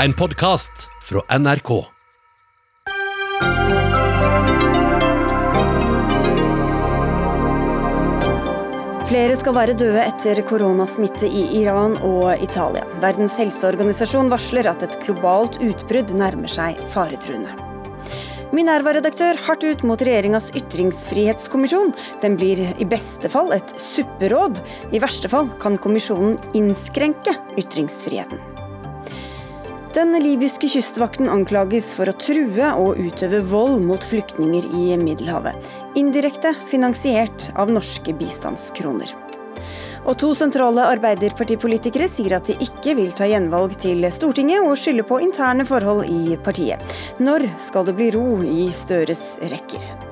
En podkast fra NRK. Flere skal være døde etter koronasmitte i Iran og Italia. Verdens helseorganisasjon varsler at et globalt utbrudd nærmer seg faretruende. Minerva-redaktør hardt ut mot regjeringas ytringsfrihetskommisjon. Den blir i beste fall et supperåd. I verste fall kan kommisjonen innskrenke ytringsfriheten. Den libyske kystvakten anklages for å true og utøve vold mot flyktninger i Middelhavet. Indirekte finansiert av norske bistandskroner. Og to sentrale arbeiderpartipolitikere sier at de ikke vil ta gjenvalg til Stortinget, og skylder på interne forhold i partiet. Når skal det bli ro i Støres rekker?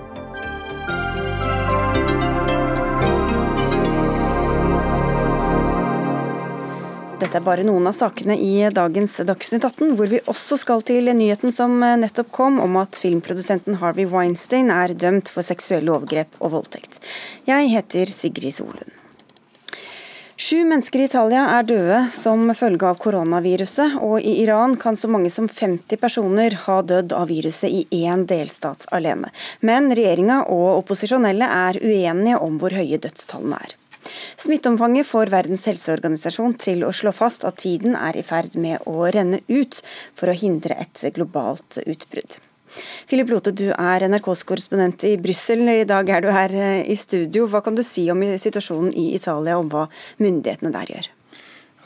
Dette er bare noen av sakene i dagens Dagsnytt 18, hvor vi også skal til nyheten som nettopp kom om at filmprodusenten Harvey Weinstein er dømt for seksuelle overgrep og voldtekt. Jeg heter Sigrid Solund. Sju mennesker i Italia er døde som følge av koronaviruset, og i Iran kan så mange som 50 personer ha dødd av viruset i én delstat alene. Men regjeringa og opposisjonelle er uenige om hvor høye dødstallene er. Smitteomfanget får Verdens helseorganisasjon til å slå fast at tiden er i ferd med å renne ut for å hindre et globalt utbrudd. Philip Lote, du er NRKs korrespondent i Brussel. I dag er du her i studio. Hva kan du si om situasjonen i Italia, og hva myndighetene der gjør?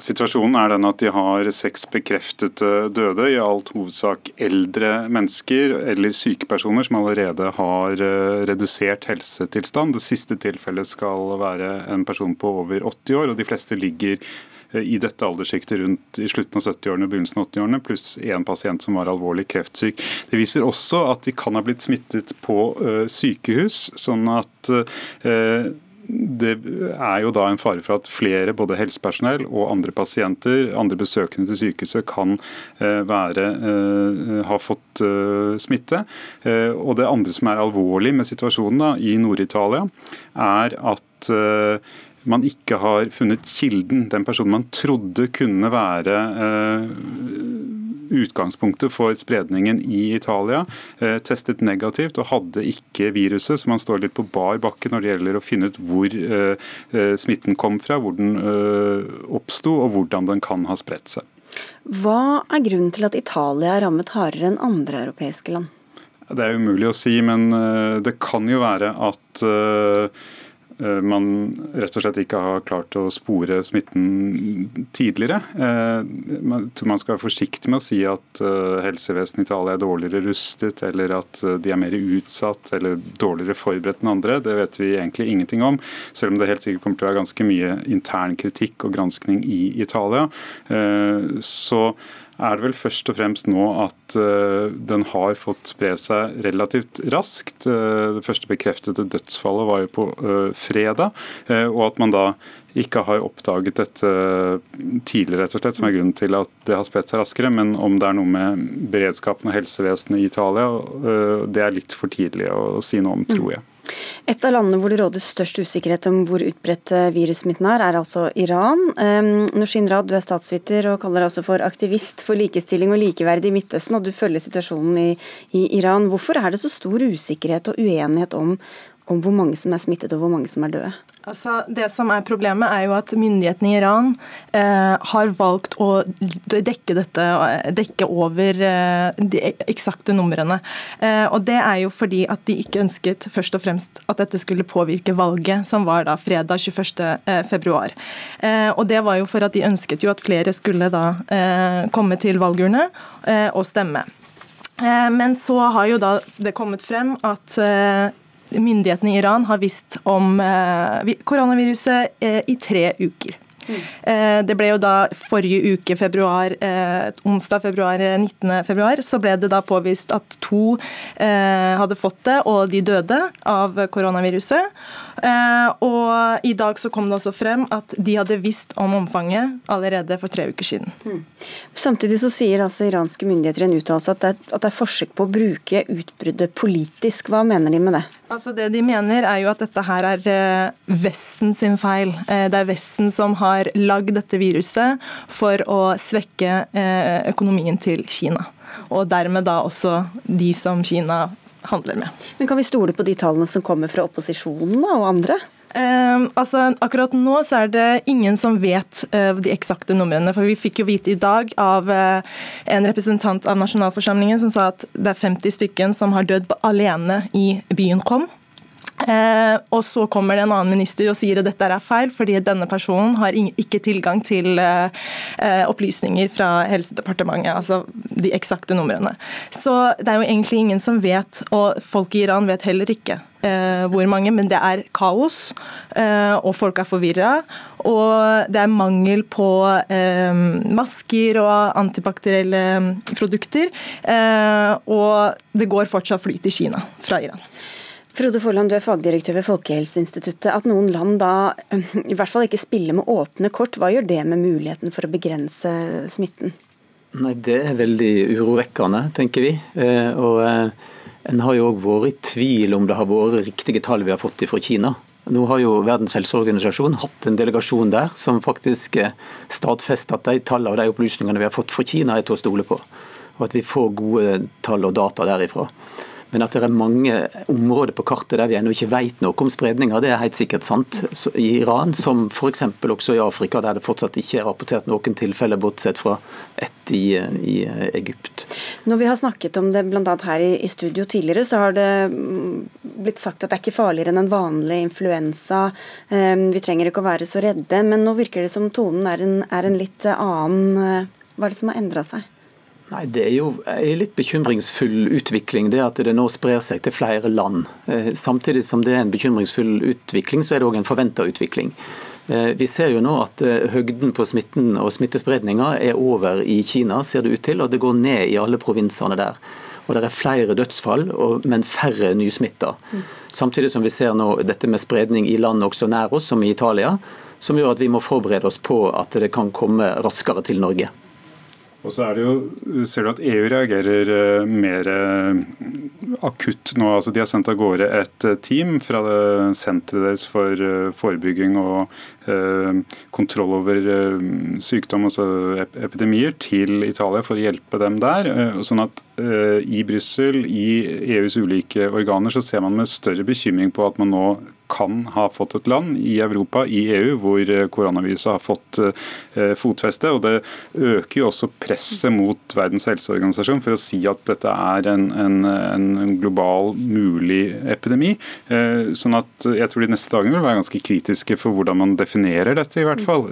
Situasjonen er den at de har seks bekreftede døde, i alt hovedsak eldre mennesker eller sykepersoner som allerede har eh, redusert helsetilstand. Det siste tilfellet skal være en person på over 80 år, og de fleste ligger eh, i dette alderssjiktet rundt i slutten av 70-årene og begynnelsen av 80-årene, pluss én pasient som var alvorlig kreftsyk. Det viser også at de kan ha blitt smittet på uh, sykehus, sånn at det er jo da en fare for at flere, både helsepersonell og andre pasienter, andre besøkende til sykehuset, kan eh, være, eh, ha fått eh, smitte. Og Det andre som er alvorlig med situasjonen da, i Nord-Italia, er at man ikke har funnet kilden, den personen man trodde kunne være utgangspunktet for spredningen i Italia, eh, testet negativt og hadde ikke viruset, så man står litt på bar bakke når det gjelder å finne ut hvor eh, eh, smitten kom fra, hvor den oppsto og hvordan den kan ha spredt seg. Hva er grunnen til at Italia er rammet hardere enn andre europeiske land? Det er umulig å si, men det kan jo være at Eh, man rett og slett ikke har klart å spore smitten tidligere. Eh, jeg tror man skal være forsiktig med å si at eh, helsevesenet i Italia er dårligere rustet, eller at de er mer utsatt eller dårligere forberedt enn andre. Det vet vi egentlig ingenting om, selv om det helt sikkert kommer til å være ganske mye intern kritikk og granskning i Italia. Så er det vel først og fremst nå at uh, den har fått spre seg relativt raskt. Uh, det første bekreftede dødsfallet var jo på uh, fredag, og at man da ikke har oppdaget dette tidligere, rett og slett, som er grunnen til at det har spredt seg raskere. Men om det er noe med beredskapen og helsevesenet i Italia, det er litt for tidlig å si noe om, tror jeg. Et av landene hvor det råder størst usikkerhet om hvor utbredt eh, virussmitten er, er altså Iran. Um, Nushin Rad, du er statsviter og kaller deg også for aktivist for likestilling og likeverd i Midtøsten, og du følger situasjonen i, i Iran. Hvorfor er det så stor usikkerhet og uenighet om, om hvor mange som er smittet og hvor mange som er døde? Altså, det som er Problemet er jo at myndighetene i Iran eh, har valgt å dekke dette, dekke over eh, de eksakte numrene. Eh, og Det er jo fordi at de ikke ønsket først og fremst at dette skulle påvirke valget, som var da fredag 21.2. Eh, eh, og det var jo for at de ønsket jo at flere skulle da eh, komme til valgurne og stemme. Men så har jo da det kommet frem at myndighetene i Iran har visst om eh, koronaviruset eh, i tre uker. Mm. Det ble jo da forrige uke, februar, onsdag februar, 19. februar, så ble det da påvist at to hadde fått det, og de døde av koronaviruset. Og i dag så kom det også frem at de hadde visst om omfanget allerede for tre uker siden. Mm. Samtidig så sier altså iranske myndigheter i en uttalelse at, at det er forsøk på å bruke utbruddet politisk. Hva mener de med det? Altså Det de mener, er jo at dette her er eh, Vesten sin feil. Eh, det er Vesten som har lagd dette viruset for å svekke eh, økonomien til Kina. Og dermed da også de som Kina handler med. Men Kan vi stole på de tallene som kommer fra opposisjonen og andre? Eh, altså, akkurat nå så er det ingen som vet eh, de eksakte numrene. For vi fikk jo vite i dag av eh, en representant av nasjonalforsamlingen som sa at det er 50 stykken som har dødd alene i byen Qom. Eh, og så kommer det en annen minister og sier at dette er feil, fordi denne personen har ikke tilgang til eh, eh, opplysninger fra Helsedepartementet, altså de eksakte numrene. Så det er jo egentlig ingen som vet, og folk i Iran vet heller ikke eh, hvor mange, men det er kaos, eh, og folk er forvirra. Og det er mangel på eh, masker og antibakterielle produkter. og det går fortsatt flyt til Kina fra Iran. Frode Forland, du er fagdirektør ved Folkehelseinstituttet. At noen land da i hvert fall ikke spiller med åpne kort, hva gjør det med muligheten for å begrense smitten? Nei, Det er veldig urovekkende, tenker vi. Eh, og eh, En har jo òg vært i tvil om det har vært riktige tall vi har fått fra Kina. Nå har jo Verdens helseorganisasjon hatt en delegasjon der som faktisk eh, stadfester at de tallene og de opplysningene vi har fått fra Kina er til å stole på. Og at vi får gode tall og data derifra. Men at det er mange områder på kartet der vi ennå ikke vet noe om spredninga, det er helt sikkert sant. I Iran, som f.eks. også i Afrika, der det fortsatt ikke er rapportert noen tilfeller, bortsett fra ett i, i Egypt. Når vi har snakket om det bl.a. her i studio tidligere, så har det blitt sagt at det er ikke farligere enn en vanlig influensa. Ehm, vi trenger ikke å være så redde. Men nå virker det som tonen er en, er en litt annen. Hva er det som har endra seg? Nei, Det er jo en litt bekymringsfull utvikling, det at det nå sprer seg til flere land. Eh, samtidig som det er en bekymringsfull utvikling, så er det òg en forventa utvikling. Eh, vi ser jo nå at eh, høgden på smitten og smittespredninga er over i Kina, ser det ut til, og det går ned i alle provinsene der. Og det er flere dødsfall, men færre nysmitta. Samtidig som vi ser nå dette med spredning i land også nær oss, som i Italia, som gjør at vi må forberede oss på at det kan komme raskere til Norge. Og så jo, ser du at EU reagerer eh, mer eh, akutt nå. altså De har sendt av gårde et eh, team fra senteret deres for forebygging og kontroll over sykdom, altså epidemier, til Italia for å hjelpe dem der. Sånn at i Brussel, i EUs ulike organer, så ser man med større bekymring på at man nå kan ha fått et land i Europa, i EU, hvor eh, koronaviruset har fått eh, fotfeste. og Det øker jo også presset mot Verdens helseorganisasjon for å si at dette er en, en, en global mulig epidemi. Eh, sånn at jeg tror de neste dagene vil være ganske kritiske for hvordan man definerer dette, i hvert fall.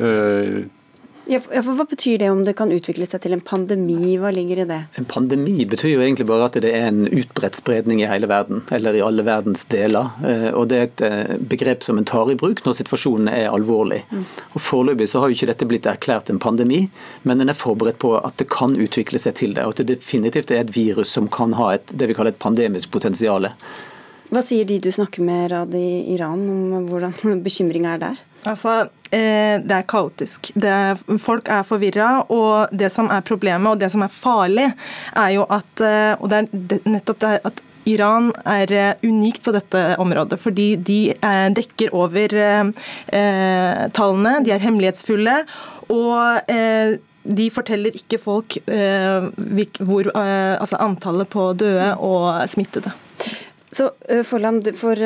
Ja, for Hva betyr det om det kan utvikle seg til en pandemi? Hva ligger i det? En pandemi betyr jo egentlig bare at det er en utbredt spredning i hele verden, eller i alle verdens deler. Eh, og Det er et eh, begrep som en tar i bruk når situasjonen er alvorlig. Mm. Og Foreløpig så har jo ikke dette blitt erklært en pandemi, men en er forberedt på at det kan utvikle seg til det. Og at det definitivt er et virus som kan ha et, det vi kaller et pandemisk potensial. Hva sier de du snakker med, Rad, i Iran, om hvordan bekymringa er der? Altså, eh, Det er kaotisk. Det, folk er forvirra. Og det som er problemet, og det som er farlig, er jo at eh, Og det er nettopp det at Iran er eh, unikt på dette området, fordi de dekker over tallene. De er hemmelighetsfulle. og de forteller ikke folk hvor, altså antallet på døde og smittede. Så Forland, For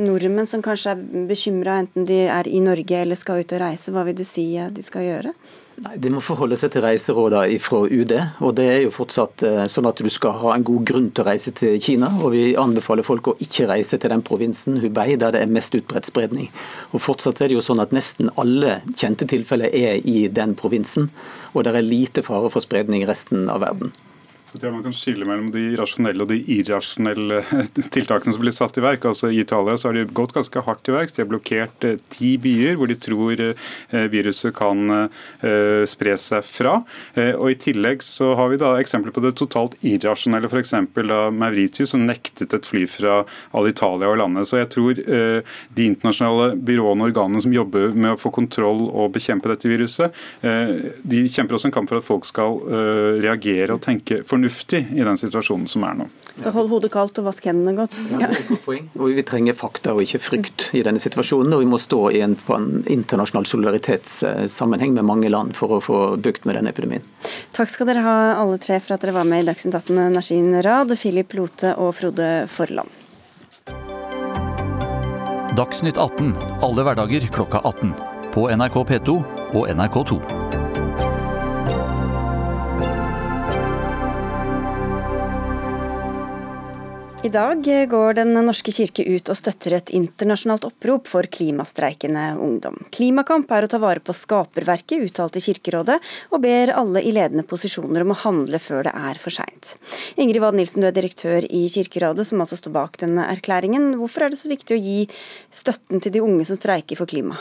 nordmenn som kanskje er bekymra, enten de er i Norge eller skal ut og reise, hva vil du si de skal gjøre? Nei, De må forholde seg til reiserådene fra UD. og Det er jo fortsatt sånn at du skal ha en god grunn til å reise til Kina. og Vi anbefaler folk å ikke reise til den provinsen Hubei der det er mest utbredt spredning. Og Fortsatt er det jo sånn at nesten alle kjente tilfeller er i den provinsen. Og det er lite fare for spredning i resten av verden. Så tror jeg man kan skille mellom de rasjonelle og de irrasjonelle tiltakene som blir satt i verk. Altså I Italia så har de gått ganske hardt til verks. De har blokkert eh, ti byer hvor de tror eh, viruset kan eh, spre seg fra. Og I tillegg så har vi da eksempler på det totalt irrasjonelle, f.eks. Mauritius som nektet et fly fra Alitalia og landet. Så jeg tror de internasjonale byråene og organene som jobber med å få kontroll og bekjempe dette viruset, de kjemper også en kamp for at folk skal reagere og tenke fornuftig fornuftig i den situasjonen som er nå. Hold hodet kaldt og vask hendene godt. Ja. Og Vi trenger fakta og ikke frykt i denne situasjonen. Og vi må stå i en, på en internasjonal solidaritetssammenheng med mange land for å få bukt med denne epidemien. Takk skal dere ha alle tre for at dere var med i Dagsnytt 18, Nashin Rad, Philip Lote og Frode Forland. Dagsnytt 18 alle hverdager klokka 18. På NRK P2 og NRK2. I dag går Den norske kirke ut og støtter et internasjonalt opprop for klimastreikende ungdom. Klimakamp er å ta vare på skaperverket, uttalte Kirkerådet, og ber alle i ledende posisjoner om å handle før det er for seint. Ingrid Wad Nilsen, du er direktør i Kirkerådet, som altså står bak denne erklæringen. Hvorfor er det så viktig å gi støtten til de unge som streiker for klima?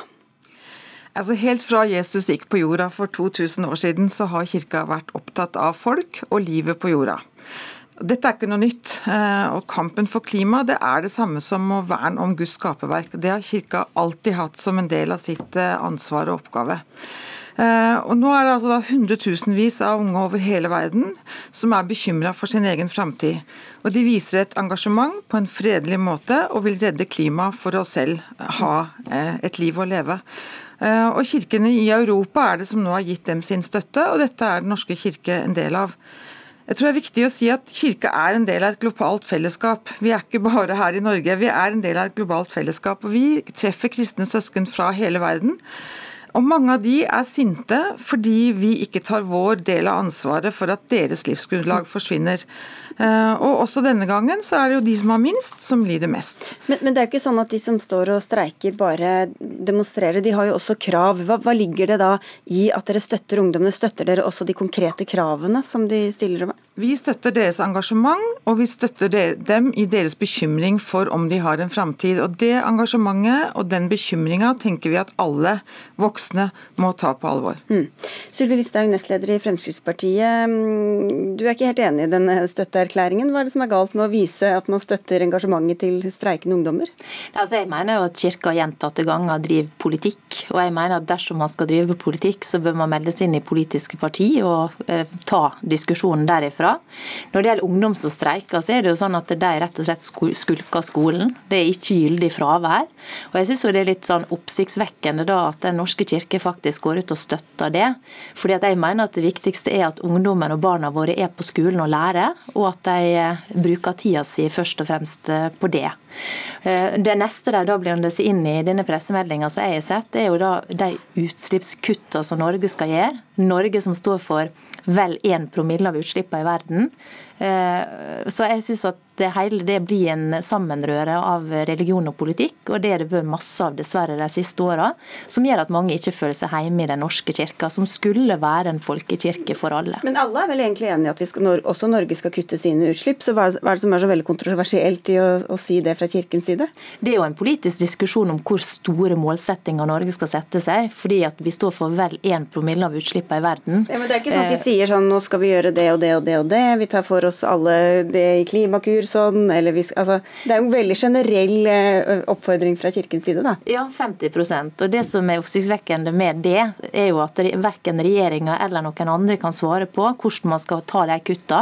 Altså Helt fra Jesus gikk på jorda for 2000 år siden, så har kirka vært opptatt av folk og livet på jorda. Dette er ikke noe nytt. Eh, og Kampen for klima det er det samme som å verne om Guds skaperverk. Det har Kirka alltid hatt som en del av sitt eh, ansvar og oppgave. Eh, og Nå er det altså hundretusenvis av unge over hele verden som er bekymra for sin egen framtid. De viser et engasjement på en fredelig måte og vil redde klimaet for å selv ha et liv å leve. Og Kirkene i Europa er det som nå har gitt dem sin støtte, og dette er Den norske kirke en del av. Jeg tror det er viktig å si at Kirka er en del av et globalt fellesskap. Vi er ikke bare her i Norge, vi er en del av et globalt fellesskap. og Vi treffer kristne søsken fra hele verden. Og mange av de er sinte fordi vi ikke tar vår del av ansvaret for at deres livsgrunnlag forsvinner. Eh, og også denne gangen så er det jo de som har minst, som lider mest. Men, men det er jo ikke sånn at de som står og streiker bare demonstrerer, de har jo også krav. Hva, hva ligger det da i at dere støtter ungdommene? Støtter dere også de konkrete kravene som de stiller med? Vi støtter deres engasjement, og vi støtter dem i deres bekymring for om de har en framtid. Og det engasjementet og den bekymringa tenker vi at alle voksne voksne må ta på alvor. Mm. Sylvi Listhaug, nestleder i Fremskrittspartiet. Mm, du er ikke helt enig i denne støtteerklæringen. Hva er det som er galt med å vise at man støtter engasjementet til streikende ungdommer? Altså, jeg mener jo at Kirka gjentatte ganger driver politikk. Og jeg mener at dersom man skal drive politikk, så bør man melde seg inn i politiske parti og eh, ta diskusjonen derifra. Når det gjelder ungdom som streiker, så er det jo sånn at de rett og slett skulker skolen. Det er ikke gyldig fravær. Og jeg syns det er litt sånn oppsiktsvekkende da at Den norske kirke faktisk går ut og støtter det. Fordi at jeg mener at det viktigste er at ungdommen og barna våre er på skolen og lærer, og at de eh, bruker tida si først og fremst eh, på det. Eh, det neste de da blander seg inn i denne pressemeldinga som jeg har sett, er jo da de utslippskutta som Norge skal gjøre. Norge som står for vel 1 promille av utslippene i verden. Så jeg synes at det hele det blir en sammenrøre av religion og politikk, og det er det vært masse av dessverre de siste åra, som gjør at mange ikke føler seg hjemme i Den norske kirka, som skulle være en folkekirke for alle. Men alle er vel egentlig enige i at skal, også Norge skal kutte sine utslipp, så hva er det som er så veldig kontroversielt i å, å, si det fra kirkens side? Det er jo en politisk diskusjon om hvor store målsettinger Norge skal sette seg, fordi at vi står for vel 1 promille av utslippene i verden. Ja, men det er ikke sånn at de sier sånn nå skal vi gjøre det og det og det og det, vi tar for oss alle det i Klimakur sånn, eller vi, altså, Det er jo veldig generell eh, oppfordring fra kirkens side, da. Ja, 50% Og det som er oppsiktsvekkende med det, er jo at verken regjeringa eller noen andre kan svare på hvordan man skal ta de kutta,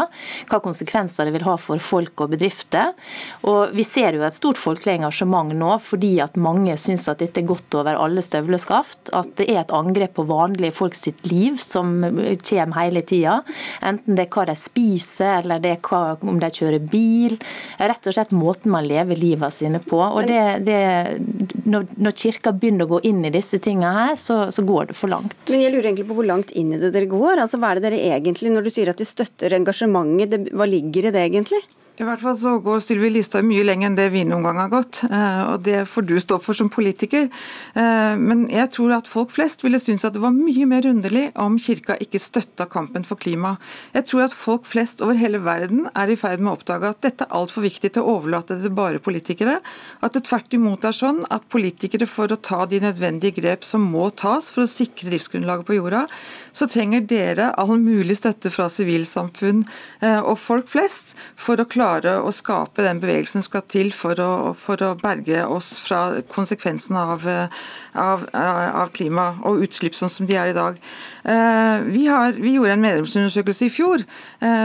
hva konsekvenser det vil ha for folk og bedrifter. Og Vi ser jo et stort folkelig engasjement nå fordi at mange syns at dette er godt over alle støvleskaft. At det er et angrep på vanlige folk sitt liv som kommer hele tida. Enten det er hva de spiser, eller det er hva, om de kjører bil rett og slett måten man lever livet sine på. Og det, det, når, når, kirka begynner å gå inn i disse tingene her, så, så, går det for langt. Men jeg lurer egentlig på hvor langt inn i det dere går. Altså, Hva er det dere egentlig, når du sier at de støtter engasjementet, det, hva ligger i det egentlig? I hvert fall så går Sylvi Listhaug mye lenger enn det vi noen gang har gått. Eh, og Det får du stå for som politiker. Eh, men jeg tror at folk flest ville synes at det var mye mer underlig om kirka ikke støtta kampen for klima. Jeg tror at folk flest over hele verden er i ferd med å oppdage at dette er altfor viktig til å overlate det til bare politikere. At det tvert imot er sånn at politikere for å ta de nødvendige grep som må tas for å sikre driftsgrunnlaget på jorda, så trenger dere all mulig støtte fra sivilsamfunn eh, og folk flest for å klare å skape den bevegelsen som skal til for å, for å berge oss fra konsekvensene av, eh, av, av, klima og utslipp sånn som de er i dag. Vi, har, vi gjorde en medlemsundersøkelse i fjor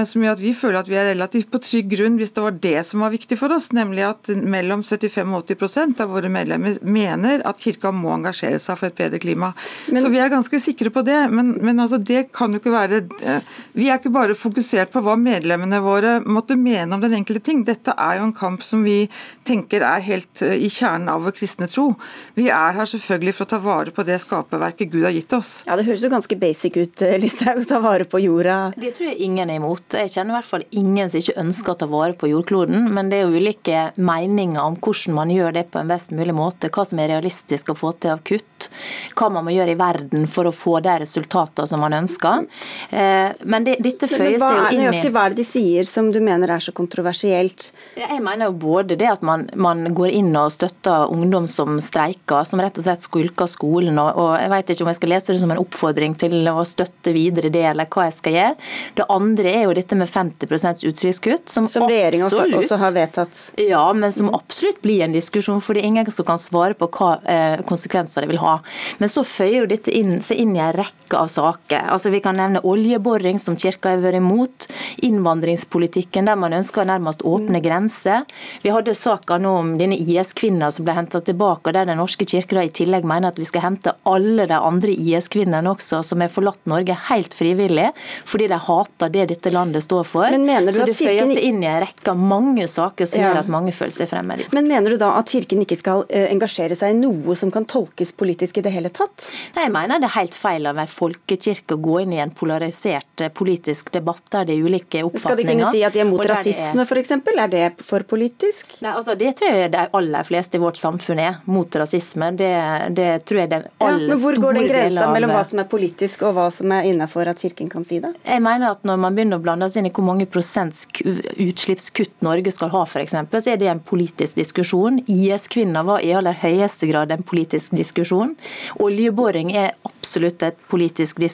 som gjør at vi føler at vi er relativt på trygg grunn hvis det var det som var viktig for oss, nemlig at mellom 75 og 80% av våre medlemmer mener at kirka må engasjere seg for et bedre klima. Men, så vi er ganske sikre på det. Men, men altså, det kan jo ikke være eh, Vi er ikke bare fokusert på hva medlemmene våre måtte mene om den enkelte ting. Dette er jo en kamp som vi tenker er helt eh, i kjernen av vår kristne tro. Vi er her selvfølgelig for å ta vare på det skaperverket Gud har gitt oss. Ja, Det høres jo ganske basic ut, eh, Listhaug, ta vare på jorda. Det tror jeg ingen er imot. Jeg kjenner i hvert fall ingen som ikke ønsker å ta vare på jordkloden, men det er jo ulike meninger om hvordan man gjør det på en best mulig måte, hva som er realistisk å få til av kutt, hva man må gjøre i verden for å få de resultatene som man ønsker. Eh, men det, dette føyer seg jo inn i Hva er det de sier som du mener er så kontroversielt? Jeg mener jo både det at man, man går inn og støtter ungdom som streiker, som rett og slett skulker skolen. Og, og jeg vet ikke om jeg skal lese det som en oppfordring til å støtte videre det, eller hva jeg skal gjøre. Det andre er jo dette med 50 utslippskutt, som, som regjeringa også har vedtatt. Ja, men som absolutt blir en diskusjon, for det er ingen som kan svare på hva eh, konsekvenser det vil ha. Men så føyer jo dette inn, seg inn i en rekke av saker. Altså Vi kan nevne oljeboring, som kirka har vært imot. Innvandringspolitikken, der man ønsker nærmest åpne grenser. Vi hadde saker nå om denne IS-kvinna som ble henta tilbake, der Den norske kirke i tillegg mener at vi skal hente alle de andre IS-kvinnene også, som har forlatt Norge helt frivillig, fordi de hater det dette landet står for. Men mener du så det føyer seg inn i en rekke av mange saker som ja. gjør at mange føler seg fremmed. Men mener du da at Kirken ikke skal uh, engasjere seg i noe som kan tolkes politisk i det hele tatt? Nei, Jeg mener det er helt feil av en folkekirke å gå inn i en polarisert uh, politisk debatt der det er ulike oppfatninger. Skal de kunne si at de er mot rasisme f.eks.? Er det for politisk? Nei, altså Det tror jeg de aller fleste i vårt samfunn er. Mot rasisme. Det, det tror jeg den aller ja, men Hvor går den grensa mellom hva som er politisk og hva som er innafor at Kirken kan si det? Jeg mener at når man begynner å blande seg inn i hvor mange prosents utslippskutt Norge skal ha f.eks., så er det en politisk diskusjon. IS-kvinner var i aller høyeste grad en politisk diskusjon. Oljeboring er absolutt et politisk diskusjon.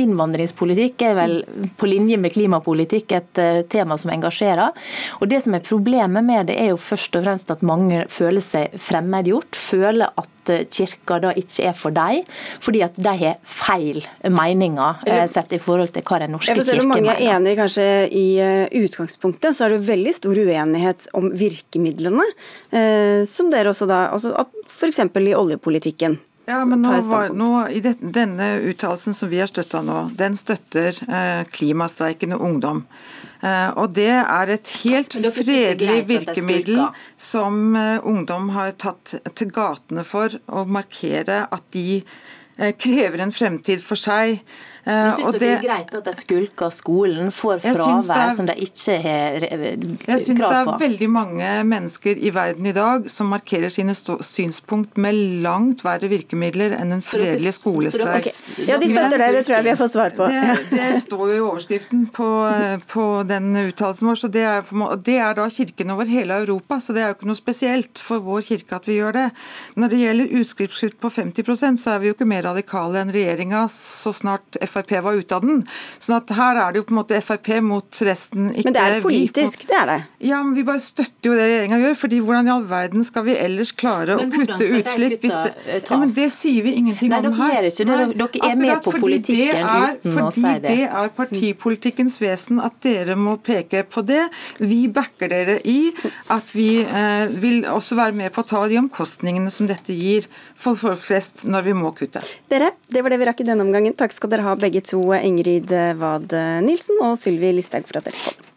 Innvandringspolitikk er vel på linje med klimapolitikk et uh, tema som engasjerer. Og Det som er problemet med det, er jo først og fremst at mange føler seg fremmedgjort. Føler at kirka da ikke er for dem, fordi at de har feil meninger Eller, sett i forhold til hva den norske kirke mener. Selv om mange er enige kanskje i eh, utgangspunktet, så er det veldig stor uenighet om virkemidlene, eh, som dere også da, altså f.eks. i oljepolitikken. Ja, men nå, var, nå, i det, Denne uttalelsen som vi har støtta nå, den støtter eh, klimastreikende ungdom. Eh, og Det er et helt fredelig virkemiddel som eh, ungdom har tatt til gatene for å markere at de eh, krever en fremtid for seg eh, syns det, det er greit at de skulker skolen, får fravær som de ikke har krav på? Jeg syns det er veldig mange mennesker i verden i dag som markerer sine synspunkt med langt verre virkemidler enn en fredelig skolestreik. Okay. Ja, de støtter det, det tror jeg vi har fått svar på. Det, det står jo i overskriften på, på den uttalelsen vår, så det er, det er da kirken over hele Europa. Så det er jo ikke noe spesielt for vår kirke at vi gjør det. Når det gjelder utskriftskutt på 50% så er vi jo ikke mer radikale enn regjeringa så snart Frp var ute av den. Sånn at her er det jo på en måte Frp mot resten. Ikke men det er politisk, det er det. Ja, men vi bare støtter jo det regjeringa gjør. fordi hvordan i all verden skal vi ellers klare å kutte utslipp? Hvis, ja, men det sier vi ingenting Nei, om her. Dere, ikke, dere, dere er med på politikken er, uten å si det. Fordi det er partipolitikkens vesen at dere må peke på det. Vi backer dere i at vi eh, vil også være med på å ta de omkostningene som dette gir for folk flest når vi må kutte. Dere, det var det vi rakk i denne omgangen. Takk skal dere ha begge to, Ingrid Wad Nilsen og Sylvi Listhaug, for at dere kom.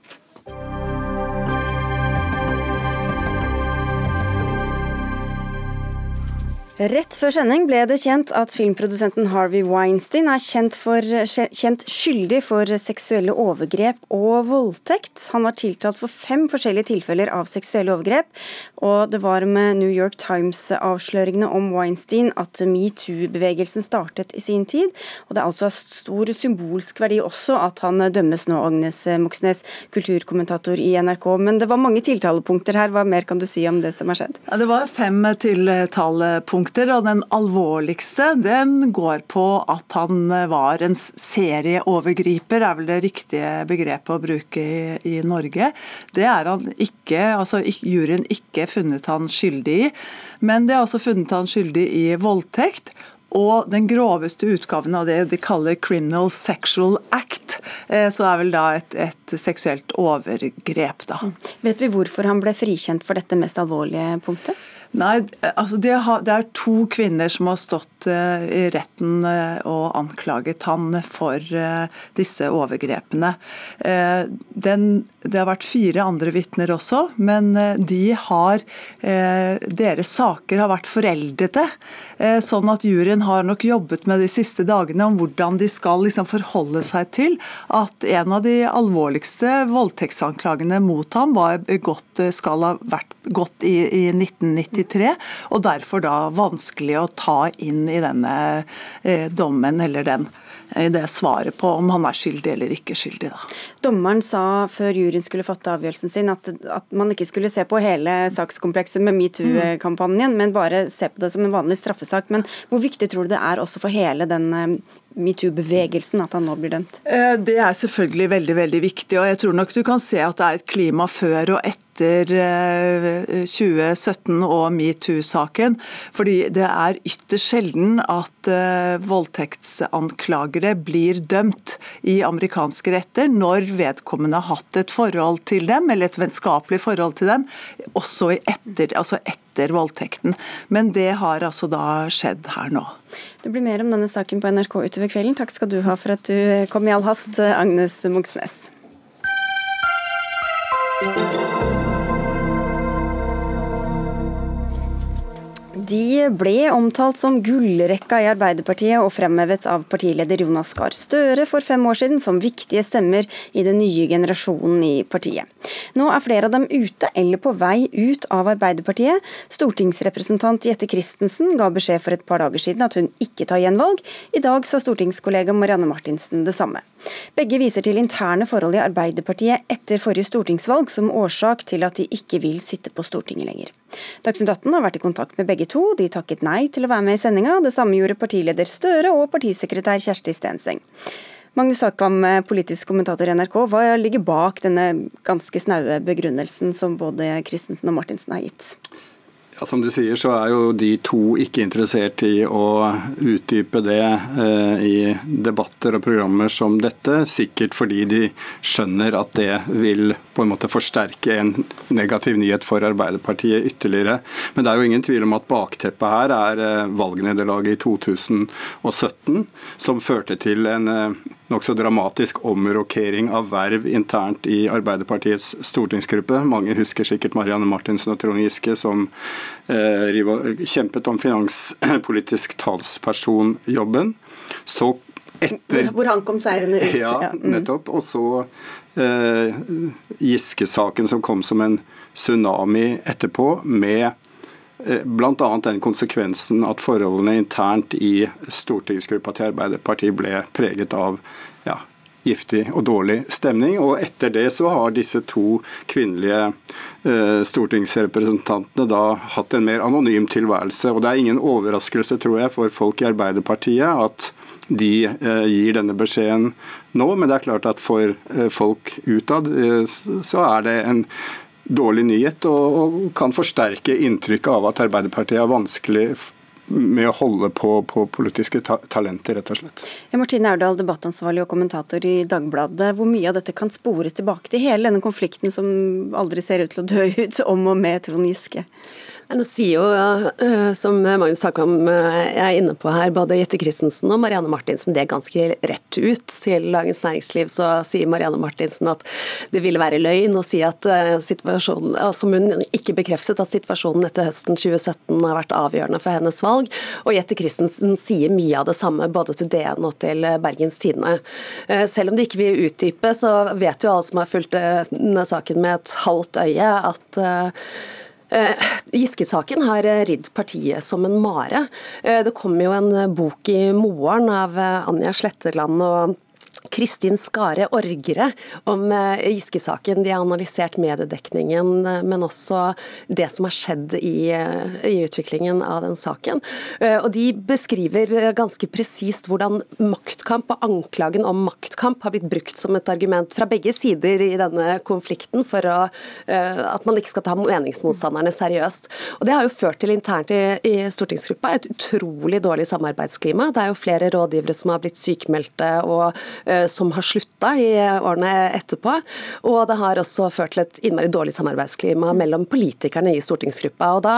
Rett før sending ble det kjent at filmprodusenten Harvey Weinstein er kjent, for, kjent, skyldig for seksuelle overgrep og voldtekt. Han var tiltalt for fem forskjellige tilfeller av seksuelle overgrep, og det var med New York Times-avsløringene om Weinstein at metoo-bevegelsen startet i sin tid. Og det er altså stor symbolsk verdi også at han dømmes nå, Agnes Moxnes, kulturkommentator i NRK. Men det var mange tiltalepunkter her, hva mer kan du si om det som har skjedd? Ja, det var fem tiltalepunkter punkter, og den alvorligste den går på at han var en serieovergriper, er vel det riktige begrepet å bruke i, i Norge. Det er han ikke, altså juryen ikke funnet han skyldig i, men det er også funnet han skyldig i voldtekt og den groveste utgaven av det de kaller 'criminal sexual act', eh, så er vel da et, et seksuelt overgrep, da. Vet vi hvorfor han ble frikjent for dette mest alvorlige punktet? Nei, altså det, har, det, er to kvinner som har stått uh, i retten uh, og anklaget han for uh, disse overgrepene. Den, det har vært fire andre vitner også, men de har Deres saker har vært foreldede. Sånn at juryen har nok jobbet med de siste dagene om hvordan de skal liksom forholde seg til at en av de alvorligste voldtektsanklagene mot ham var godt, skal ha vært gått i, i 1990 1993, og derfor da vanskelig å ta inn i denne eh, dommen eller den i det svaret på om han er skyldig eller ikke skyldig. Da. Dommeren sa før juryen skulle fatte avgjørelsen sin at, at man ikke skulle se på hele sakskomplekset med metoo-kampanjen, mm. men bare se på det som en vanlig straffesak. Men hvor viktig tror du det er også for hele den eh, metoo-bevegelsen at han nå blir dømt? Eh, det er selvfølgelig veldig veldig viktig. og jeg tror nok du kan se at det er et klima før og etter etter 2017 eh, og metoo-saken. Fordi det er ytterst sjelden at eh, voldtektsanklagere blir dømt i amerikanske retter når vedkommende har hatt et forhold til dem, eller et vennskapelig forhold til dem, også etter, altså etter voldtekten. Men det har altså da skjedd her nå. Det blir mer om denne saken på NRK utover kvelden. Takk skal du ha for at du kom i all hast, Agnes Moxnes. De ble omtalt som gullrekka i Arbeiderpartiet og fremhevet av partileder Jonas Gahr Støre for fem år siden som viktige stemmer i den nye generasjonen i partiet. Nå er flere av dem ute eller på vei ut av Arbeiderpartiet. Stortingsrepresentant Jette Christensen ga beskjed for et par dager siden at hun ikke tar gjenvalg. I dag sa stortingskollega Marianne Martinsen det samme. Begge viser til interne forhold i Arbeiderpartiet etter forrige stortingsvalg som årsak til at de ikke vil sitte på Stortinget lenger. Dagsnytt 18 har vært i kontakt med begge to. De takket nei til å være med i sendinga. Det samme gjorde partileder Støre og partisekretær Kjersti Stenseng. Magnus Akvam, politisk kommentator i NRK. Hva ligger bak denne ganske snaue begrunnelsen som både Christensen og Martinsen har gitt? Som du sier, så er jo de to ikke interessert i å utdype det eh, i debatter og programmer som dette. Sikkert fordi de skjønner at det vil på en måte forsterke en negativ nyhet for Arbeiderpartiet ytterligere. Men det er jo ingen tvil om at bakteppet her er eh, valgnederlaget i 2017, som førte til en eh, nokså dramatisk omrokering av verv internt i Arbeiderpartiets stortingsgruppe. Mange husker sikkert Marianne Martinsen og Trond Giske som eh, kjempet om finanspolitisk talspersonjobben. Så etter Hvor han kom seirende ut. Ja, mm. nettopp. Og så eh, Giske-saken som kom som en tsunami etterpå, med Bl.a. den konsekvensen at forholdene internt i stortingsgruppa til Arbeiderpartiet ble preget av ja, giftig og dårlig stemning. Og etter det så har disse to kvinnelige eh, stortingsrepresentantene da hatt en mer anonym tilværelse. Og det er ingen overraskelse, tror jeg, for folk i Arbeiderpartiet at de eh, gir denne beskjeden nå. Men det er klart at for eh, folk utad eh, så er det en dårlig nyhet, og, og kan forsterke inntrykket av at Arbeiderpartiet er vanskelig med å holde på, på politiske ta talenter, rett og slett. Martine Aurdal, debattansvarlig og kommentator i Dagbladet. Hvor mye av dette kan spores tilbake til hele denne konflikten som aldri ser ut til å dø ut, om og med Trond Giske? Nå sier jo, eh, som Magnus Hakam eh, er inne på her, både Jette Christensen og Marianne Martinsen det er ganske rett ut. Til Dagens Næringsliv så sier Marianne Martinsen at det ville være løgn å si at eh, situasjonen, som hun ikke bekreftet at situasjonen etter høsten 2017 har vært avgjørende for hennes valg. Og Jette Christensen sier mye av det samme både til DN og til Bergens Tidende. Selv om de ikke vil utdype, så vet jo alle som har fulgt denne saken med et halvt øye, at Giske-saken har eh, ridd partiet som en mare. Eh, det kom jo en bok i morgen av Anja Sletteland og Kristin Skare Orgre om eh, Giske-saken. De har analysert mediedekningen, eh, men også det som har skjedd i, eh, i utviklingen av den saken. Og De beskriver ganske presist hvordan maktkamp og anklagen om maktkamp har blitt brukt som et argument fra begge sider i denne konflikten for å, at man ikke skal ta meningsmotstanderne seriøst. Og Det har jo ført til internt i, i stortingsgruppa et utrolig dårlig samarbeidsklima. Det er jo flere rådgivere som har blitt sykemeldte og som har slutta i årene etterpå. Og det har også ført til et innmari dårlig samarbeidsklima mellom politikerne i stortingsgruppa. Og da,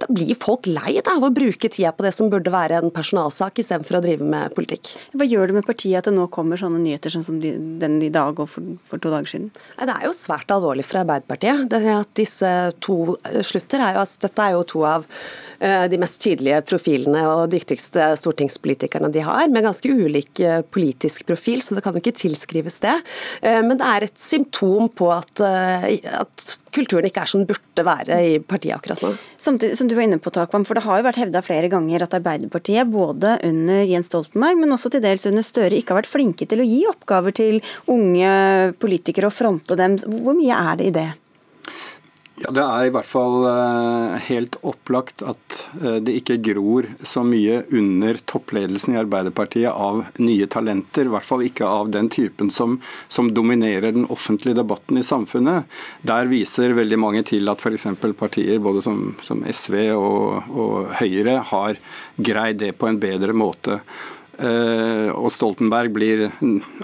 da blir folk lei da, av å bruke tida på det som burde være en personalsak, istedenfor å drive med politikk. Hva gjør det med partiet at det nå kommer sånne nyheter sånn som de, den i dag og for, for, to dager siden? Det er jo svært alvorlig for Arbeiderpartiet. Det at disse to slutter, er jo, altså, dette er jo to av Eh, de mest tydelige profilene og dyktigste stortingspolitikerne de har, med ganske ulik eh, politisk profil, så det kan jo ikke tilskrives det. Eh, men det er et symptom på at, at kulturen ikke er som den burde være i partiet akkurat nå. Samtidig som du var inne på, Takvam, for Det har jo vært hevda flere ganger at Arbeiderpartiet, både under Jens Stoltenberg, men også til dels under Støre, ikke har vært flinke til å gi oppgaver til unge politikere og fronte dem. Hvor mye er det i det? Ja, Det er i hvert fall eh, helt opplagt at eh, det ikke gror så mye under toppledelsen i Arbeiderpartiet av nye talenter. I hvert fall ikke av den typen som, som dominerer den offentlige debatten i samfunnet. Der viser veldig mange til at f.eks. partier både som, som SV og, og Høyre har greid det på en bedre måte. Eh, og Stoltenberg blir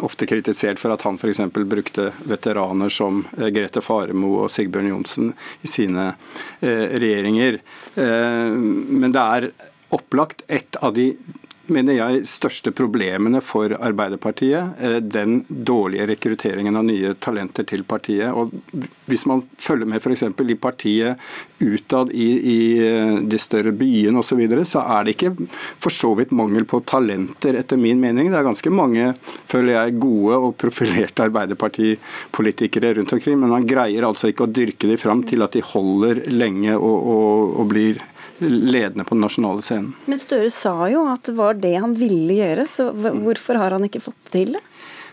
ofte kritisert for at han f.eks. brukte veteraner som eh, Grete Faremo og Sigbjørn Johnsen i sine eh, regjeringer. Men det er opplagt et av de mener jeg, største problemene for Arbeiderpartiet. Eh, den dårlige rekrutteringen av nye talenter til partiet. Og Hvis man følger med f.eks. i partiet utad i, i eh, de større byene osv., så, videre, så er det ikke for så vidt mangel på talenter, etter min mening. Det er ganske mange føler jeg, gode og profilerte Arbeiderpartipolitikere rundt omkring, men man greier altså ikke å dyrke dem fram til at de holder lenge og, og, og blir ledende på den nasjonale scenen. Men Støre sa jo at det var det han ville gjøre, så hvorfor har han ikke fått til det?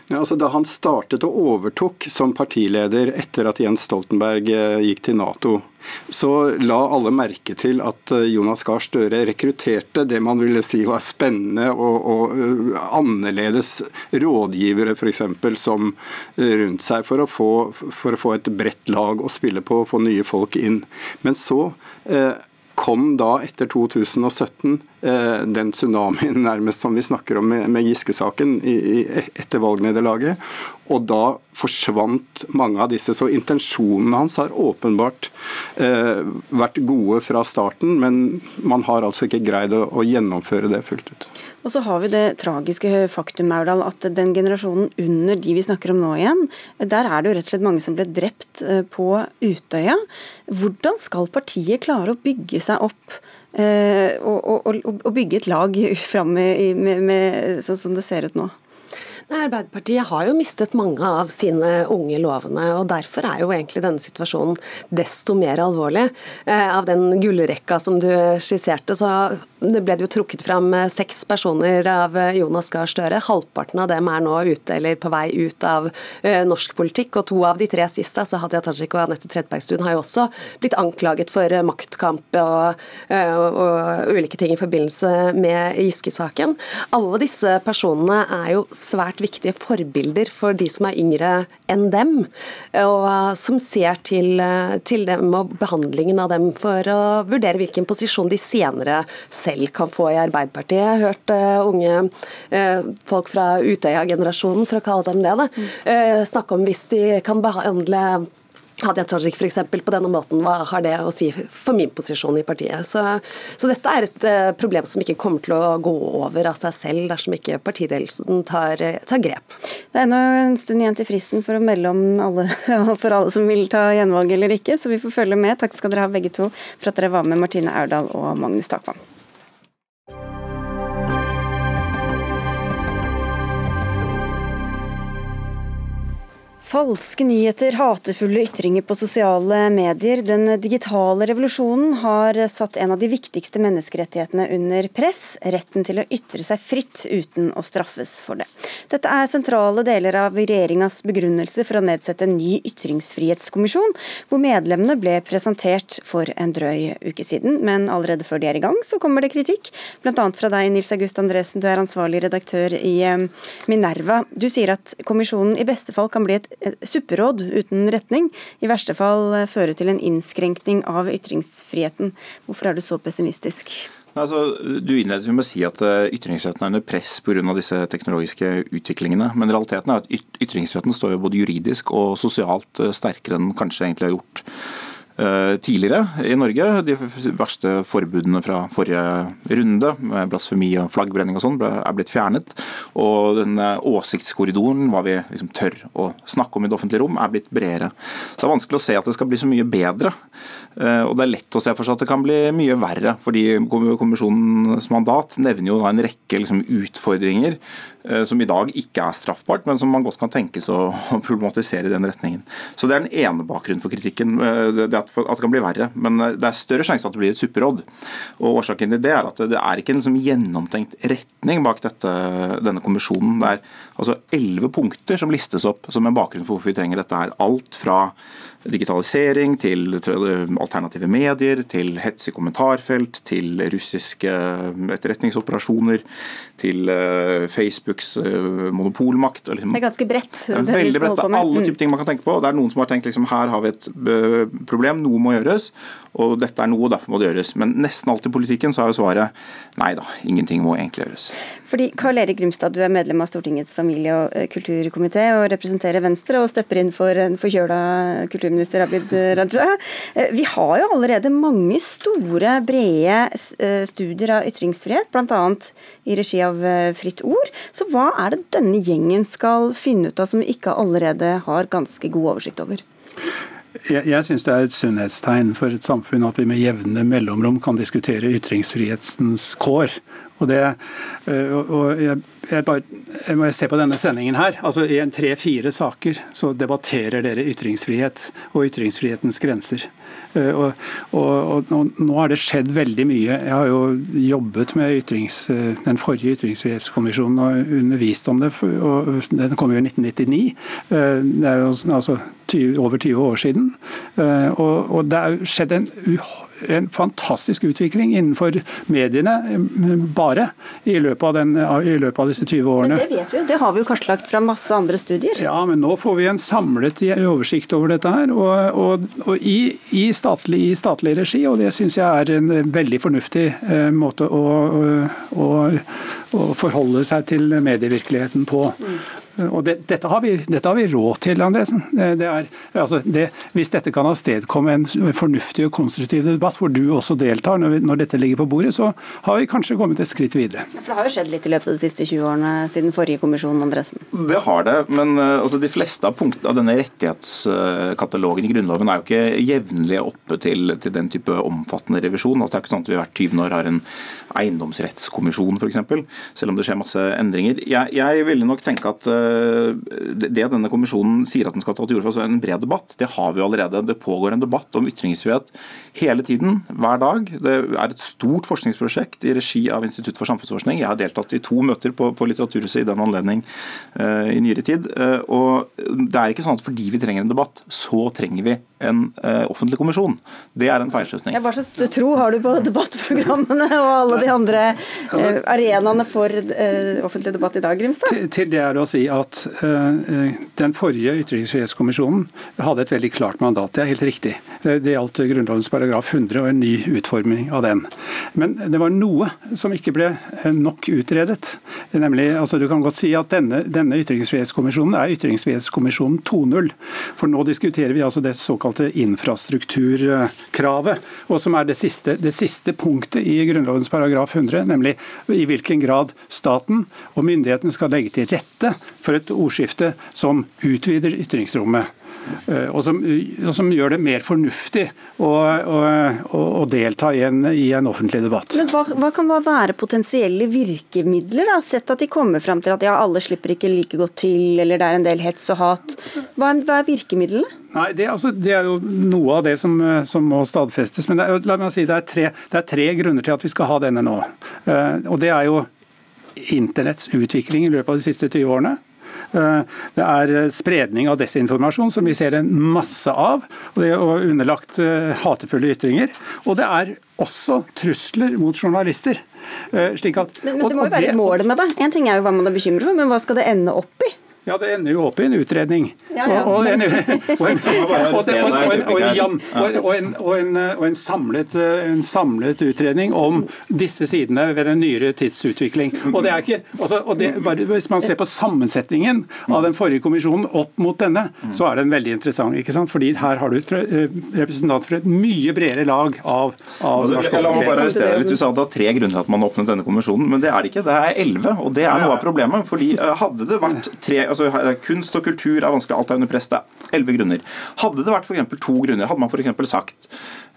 Ja, altså da han startet og overtok som partileder etter at Jens Stoltenberg eh, gikk til Nato, så la alle merke til at eh, Jonas Gahr Støre rekrutterte det man ville si var spennende og, og uh, annerledes rådgivere f.eks. som rundt seg for å, få, for å, få, et bredt lag å spille på og få nye folk inn. Men så uh, kom da etter 2017 eh, den tsunamien nærmest som vi snakker om med, Giske-saken etter valgnederlaget. Og da forsvant mange av disse. Så intensjonene hans har åpenbart eh, vært gode fra starten, men man har altså ikke greid å gjennomføre det fullt ut. Og så har vi det tragiske faktum Maurdal, at den generasjonen under de vi snakker om nå igjen, der er det jo rett og slett mange som ble drept eh, på Utøya. Hvordan skal partiet klare å bygge seg opp eh, og, bygge et lag fram med, med, med, sånn som det ser ut nå? Arbeiderpartiet har jo mistet mange av sine unge lovende, og derfor er jo egentlig denne situasjonen desto mer alvorlig. Eh, av den gullrekka som du skisserte, så ble det jo trukket fram eh, seks personer av eh, Jonas Gahr Støre. Halvparten av dem er nå ute eller på vei ut av norsk politikk, og to av de tre siste, altså Hadia Tajik og Anette Trettebergstuen, har jo også blitt anklaget for maktkamp og, og, og ulike ting i forbindelse med Giske-saken. Alle disse personene er jo svært viktige forbilder for de som er yngre enn dem, og eh, som ser til, eh, til dem og behandlingen av dem for å vurdere hvilken posisjon de senere selv kan få i Arbeiderpartiet. Jeg har hørt uh, unge uh, folk fra Utøya-generasjonen, for å kalle dem det, uh, snakke om hvis de kan behandle Hadia Tajik f.eks. på denne måten, hva har det å si for min posisjon i partiet? Så, så dette er et uh, problem som ikke kommer til å gå over av seg selv dersom ikke partidelsen tar, tar, grep. Det er ennå en stund igjen til fristen for å melde om alle, for alle som vil ta gjenvalg eller ikke, så vi får følge med. Takk skal dere ha begge to for at dere var med, Martine Aurdal og Magnus Takvam. Falske nyheter, hatefulle ytringer på sosiale medier. Den digitale revolusjonen har satt en av de viktigste menneskerettighetene under press, retten til å ytre seg fritt uten å straffes for det. Dette er sentrale deler av regjeringas begrunnelse for å nedsette en ny ytringsfrihetskommisjon, hvor medlemmene ble presentert for en drøy uke siden. Men allerede før de er i gang, så kommer det kritikk, bl.a. fra deg, Nils August Andresen, du er ansvarlig redaktør i eh, Minerva. Du sier at kommisjonen i beste fall kan bli et supperåd uten retning, i verste fall eh, føre til en innskrenkning av ytringsfriheten. Hvorfor er du så pessimistisk? Altså, du innledet med å si at ytringsfriheten ytringsretten er under press pga. disse teknologiske utviklingene. Men realiteten er at ytringsretten står jo både juridisk og sosialt eh, sterkere enn den kanskje egentlig har gjort. Eh, tidligere i Norge. De verste forbudene fra forrige runde, med blasfemi og flaggbrenning og sånn, er blitt fjernet. Og den åsiktskorridoren, hva vi liksom tør å snakke om i det offentlige rom, er blitt bredere. Så det er vanskelig å se at det skal bli så mye bedre. Eh, og det er lett å se for seg at det kan bli mye verre. fordi Kommisjonens mandat nevner jo en rekke liksom, utfordringer Eh, som i dag ikke er straffbart, men som man godt kan tenkes å problematisere i den retningen. Så Det er den ene bakgrunnen for kritikken, eh, det at det kan bli verre. Men eh, det er større sjanse at det blir et supperåd. Og Årsaken til det er at det er ikke en liksom gjennomtenkt retning bak dette, denne kommisjonen. Det er altså elleve punkter som listes opp som en bakgrunn for hvorfor vi trenger dette her. Alt fra digitalisering, til alternative medier, til hets i kommentarfelt, til russiske etterretningsoperasjoner, til Facebooks eh, monopolmakt. Liksom. Det er ganske bredt. Det er veldig bredt. Det er alle typer mm. ting man kan tenke på. Det er noen som har tenkt liksom, her har vi et eh, problem, noe må gjøres. Og dette er noe, derfor må det gjøres. Men nesten alltid i politikken så er jo svaret nei da, ingenting må egentlig gjøres. Fordi Karl Erik Grimstad, du er medlem av Stortingets familie- og eh, kulturkomité og representerer Venstre og stepper inn for en forkjøla kulturminister Abid Raja. Vi har jo allerede mange store, brede studier av ytringsfrihet, bl.a. i regi av Fritt Ord. Så hva er det denne gjengen skal finne ut av som vi ikke allerede har ganske god oversikt over? Jeg, jeg syns det er et sunnhetstegn for et samfunn at vi med jevne mellomrom kan diskutere ytringsfrihetens kår. Og, det, øh, og jeg, jeg, bare, jeg må se på denne sendingen her. altså I tre-fire saker så debatterer dere ytringsfrihet og ytringsfrihetens grenser. Eh, og, og, og, Nå har det skjedd veldig mye. Jeg har jo jobbet med ytrings, eh, den forrige ytringsfrihetskommisjonen og undervist om det. og Den kom jo i 1999. Eh, det er jo altså 20, over 20 år siden. Og, og det er skjedd en en fantastisk utvikling innenfor mediene bare i løpet, av den, i løpet av disse 20 årene. Men Det vet vi jo, det har vi jo kartlagt fra masse andre studier. Ja, men nå får vi en samlet oversikt over dette her. Og, og, og i, i, statlig, i, statlig, regi, og det syns jeg er en veldig fornuftig eh, måte å, å, å, forholde seg til medievirkeligheten på. Mm. Og det, dette, har vi, dette, har vi, råd til, Andresen. Det er, altså det, hvis dette kan avstedkomme en fornuftig og konstruktiv debatt hvor du også deltar når, vi, når, dette ligger på bordet, så har vi kanskje kommet et skritt videre. For Det har jo skjedd litt i løpet av de siste 20 årene siden forrige kommisjon, Andresen? Det har det, men eh, altså, de fleste av punktene av denne rettighetskatalogen i Grunnloven er jo ikke jevnlig oppe til, til, den type omfattende revisjon. Altså, det er ikke sånn at vi hvert 20 år har en eiendomsrettskommisjon f.eks., selv om det skjer masse endringer. Jeg, jeg ville nok tenke at eh, det denne kommisjonen sier at den skal ta til orde for er en bred debatt, det har vi allerede. Det pågår en debatt om ytringsfrihet hele tiden, hver dag. Det er et stort forskningsprosjekt i regi av Institutt for samfunnsforskning. Jeg har deltatt i to møter på, på Litteraturhuset i den anledning uh, i nyere tid. Uh, og det er ikke sånn at fordi vi trenger en debatt, så trenger vi en uh, offentlig kommisjon. Det er en feilslutning. Hva slags tro har du på debattprogrammene og alle de andre arenaene for offentlig debatt i dag, Grimstad? Til, til det er det å si at uh, den forrige ytringsfrihetskommisjonen hadde et veldig klart mandat. Det er helt riktig. Det, det gjaldt Grunnlovens paragraf 100 og en ny utforming av den. Men det var noe som ikke ble nok utredet. Nemlig, altså Du kan godt si at denne, denne ytringsfrihetskommisjonen er ytringsfrihetskommisjonen 2.0. For nå diskuterer vi altså det såkalte infrastrukturkravet, og som er det siste, det siste punktet i Grunnlovens paragraf 100, nemlig i hvilken grad staten og myndighetene skal legge til rette for et ordskifte som utvider ytringsrommet. Eh, og som, og som, gjør det mer fornuftig å, å, å delta i en, i en, offentlig debatt. Men hva, hva, kan da være potensielle virkemidler, da? sett at de kommer fram til at ja, alle slipper ikke like godt til, eller det er en del hets og hat. Hva hva er virkemidlene? Nei, det, altså, det, er jo noe av det som, som må stadfestes. Men det er, la meg si, det er, tre, det er tre grunner til at vi skal ha denne nå. Uh, og Det er jo internetts utvikling i løpet av de siste 20 årene. Eh, det er eh, spredning av desinformasjon, som vi ser en masse av. og det er Underlagt eh, hatefulle ytringer. Og det er også trusler mot journalister. At, men, men, det må jo være et mål med det. En ting er jo hva man er bekymret for, men hva skal det ende opp i? Ja, det ender jo opp i en utredning. Og en samlet utredning om disse sidene ved den nyere tidsutvikling. Og det er ikke, altså, og det, bare, Hvis man ser på sammensetningen av den forrige kommisjonen opp mot denne, så er den veldig interessant. ikke sant? Fordi her har du eh, representanter for et mye bredere lag av, av norsk offentlighet. Du sa det var tre grunner til at man åpnet denne kommisjonen, men det er det ikke. Det er elleve, og det er noe av problemet. fordi eh, Hadde det vært tre altså Kunst og kultur er vanskelig, alt er under press. Det er elleve grunner. Hadde det vært for to grunner, hadde man f.eks. sagt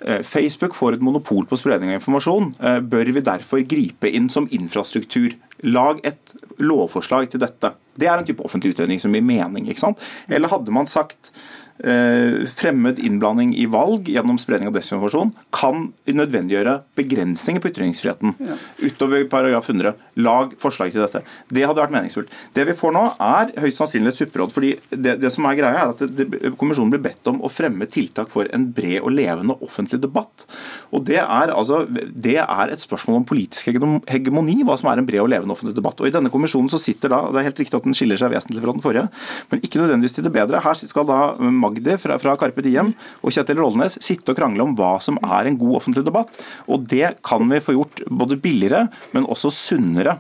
eh, Facebook får et monopol på spredning av informasjon. Eh, bør vi derfor gripe inn som infrastruktur? Lag et lovforslag til dette. Det er en type offentlig utredning som gir mening. ikke sant? Eller hadde man sagt Eh, fremmed innblanding i valg gjennom spredning av desinformasjon kan nødvendiggjøre begrensninger på ytringsfriheten ja. utover paragraf 100. Lag forslag til dette. Det hadde vært meningsfullt. Det vi får nå, er høyst sannsynlig et supperåd. fordi det, det, som er greia er at det, det, Kommisjonen blir bedt om å fremme tiltak for en bred og levende offentlig debatt. Og Det er, altså, det er et spørsmål om politisk hegemoni, hva som er en bred og levende offentlig debatt. Og I denne kommisjonen så sitter da, det er helt riktig at den skiller seg vesentlig fra den forrige, men ikke nødvendigvis til det bedre. Her skal da Magdi fra, fra Karpe Diem og Kjetil Rollnes sitte og krangle om hva som er en god offentlig debatt. Og det kan vi få gjort både billigere, men også sunnere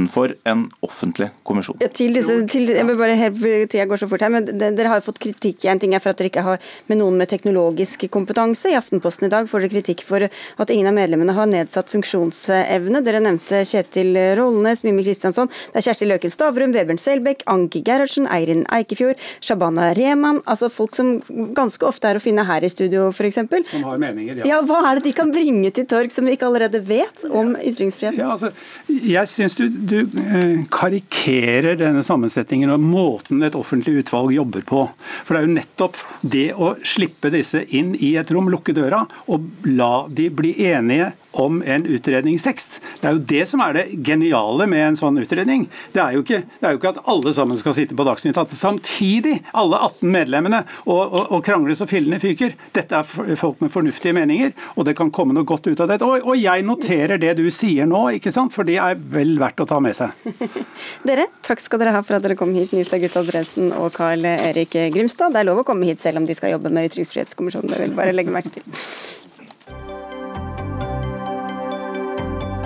utenfor en offentlig kommisjon. Ja, til disse, til, jeg vil bare helt, tida går så fort her, men Dere har jo fått kritikk. En ting er for at dere ikke har med noen med teknologisk kompetanse. I Aftenposten i dag får dere kritikk for at ingen av medlemmene har nedsatt funksjonsevne. Dere nevnte Kjetil Rollnes, Mimmi Kristiansson, det er Kjersti Løken Stavrum, Vebjørn Selbekk, Anki Gerhardsen, Eirin Eikefjord, Shabana Rehman. Altså folk som ganske ofte er å finne her i studio, f.eks. Som har meninger, ja. ja. Hva er det de kan bringe til torg som vi ikke allerede vet om ytringsfrihet? Ja, altså, jeg synes du, du eh, karikerer denne sammensetningen og måten et offentlig utvalg jobber på. For det er jo nettopp det å slippe disse inn i et rom, lukke døra, og la de bli enige om en utredningstekst. Det er jo det som er det geniale med en sånn utredning. Det er jo ikke, er jo ikke at alle sammen skal sitte på Dagsnytt 18 samtidig, alle 18 medlemmene, og, og, og krangle så fillene fyker. Dette er folk med fornuftige meninger, og det kan komme noe godt ut av det. Og, og jeg noterer det du sier nå, ikke sant? for det er vel verdt å ta med seg. dere, takk skal dere ha for at dere kom hit, Nils August Andresen og Carl Erik Grimstad. Det er lov å komme hit selv om de skal jobbe med Ytringsfrihetskommisjonen, det vil bare legge merke til.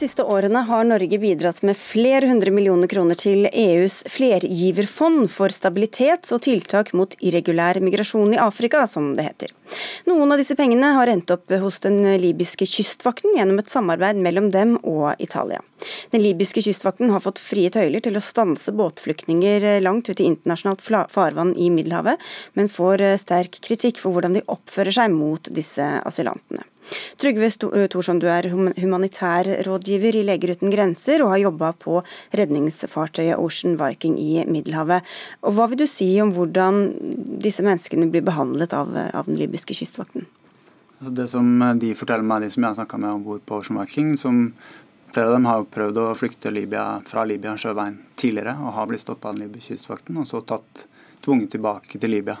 siste årene har Norge bidratt med flere hundre millioner kroner til EUs flergiverfond for stabilitet og tiltak mot irregulær migrasjon i Afrika, som det heter. Noen av disse pengene har endt opp hos den libyske kystvakten gjennom et samarbeid mellom dem og Italia. Den libyske kystvakten har fått frie tøyler til å stanse båtflyktninger langt ut i internasjonalt farvann i Middelhavet, men får sterk kritikk for hvordan de oppfører seg mot disse asylantene. Trygve Thorsson, du er humanitær rådgiver i Leger uten grenser og har jobba på redningsfartøyet Ocean Viking i Middelhavet. Og hva vil du si om hvordan disse menneskene blir behandlet av, av den libyske kystvakten? Altså det som de forteller meg, de som jeg har snakka med om bord på Ocean Viking, som Flere av dem har prøvd å flykte Libya, fra Libya sjøveien tidligere og har blitt stoppa av den libyske kystvakten og så tatt tvunget tilbake til Libya.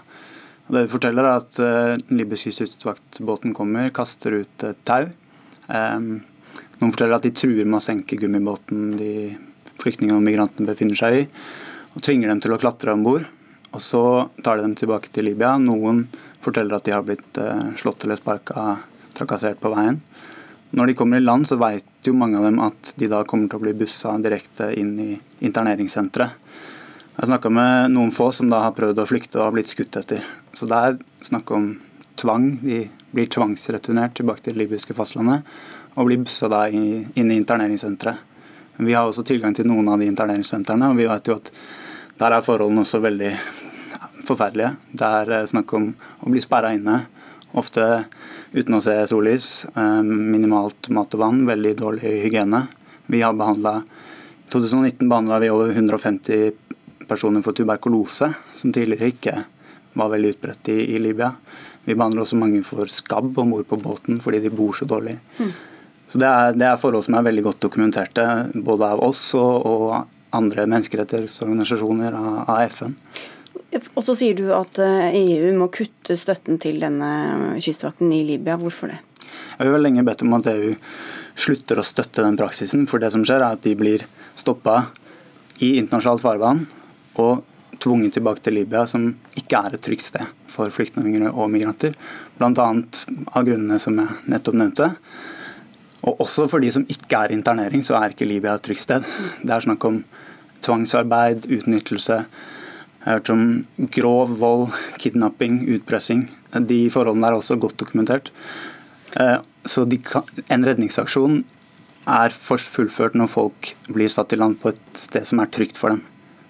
Det de forteller er at Den libyske kystvaktbåten kommer, kaster ut et tau. Noen forteller at de truer med å senke gummibåten de flyktningene og migrantene befinner seg i, og tvinger dem til å klatre om bord. Og så tar de dem tilbake til Libya. Noen forteller at de har blitt uh, slått eller sparka, trakassert på veien. Når de kommer i land, så vet jo mange av dem at de da kommer til å bli bussa direkte inn i interneringssenteret. Jeg snakka med noen få som da har prøvd å flykte og har blitt skutt etter. Så det er snakk om tvang. De blir tvangsreturnert tilbake til det libyske fastlandet og blir bussa da inn i interneringssenteret. Vi har også tilgang til noen av de interneringssentrene, og vi vet jo at der er forholdene også veldig forferdelige. Det er eh, snakk om å bli sperra inne, ofte uten å se sollys. Eh, minimalt mat og vann, veldig dårlig hygiene. Vi har behandla I 2019 behandla vi over 150 personer for tuberkulose, som tidligere ikke var veldig utbredt i, i Libya. Vi behandler også mange for skabb om bord på båten fordi de bor så dårlig. Mm. Så det er, det er, forhold som er veldig godt dokumenterte, både av oss og, og andre menneskerettighetsorganisasjoner av, av FN. Og så sier du at EU eh, e må kutte støtten til denne kystvakten i Libya. Hvorfor det? Jeg har lenge bedt om at EU slutter å støtte den praksisen. For det som skjer, er at de blir stoppa i internasjonalt farvann og tvunget tilbake til Libya, som ikke er et trygt sted for flyktninger og migranter. Bl.a. av grunnene som jeg nettopp nevnte. Og også for de som ikke er internering, så er ikke Libya et trygt sted. Det er snakk om tvangsarbeid, utnyttelse. Jeg har hørt om grov vold, kidnapping, utpressing. De forholdene er også godt dokumentert. Eh, så kan, en redningsaksjon er fullført når folk blir satt i land på et sted som er trygt for dem.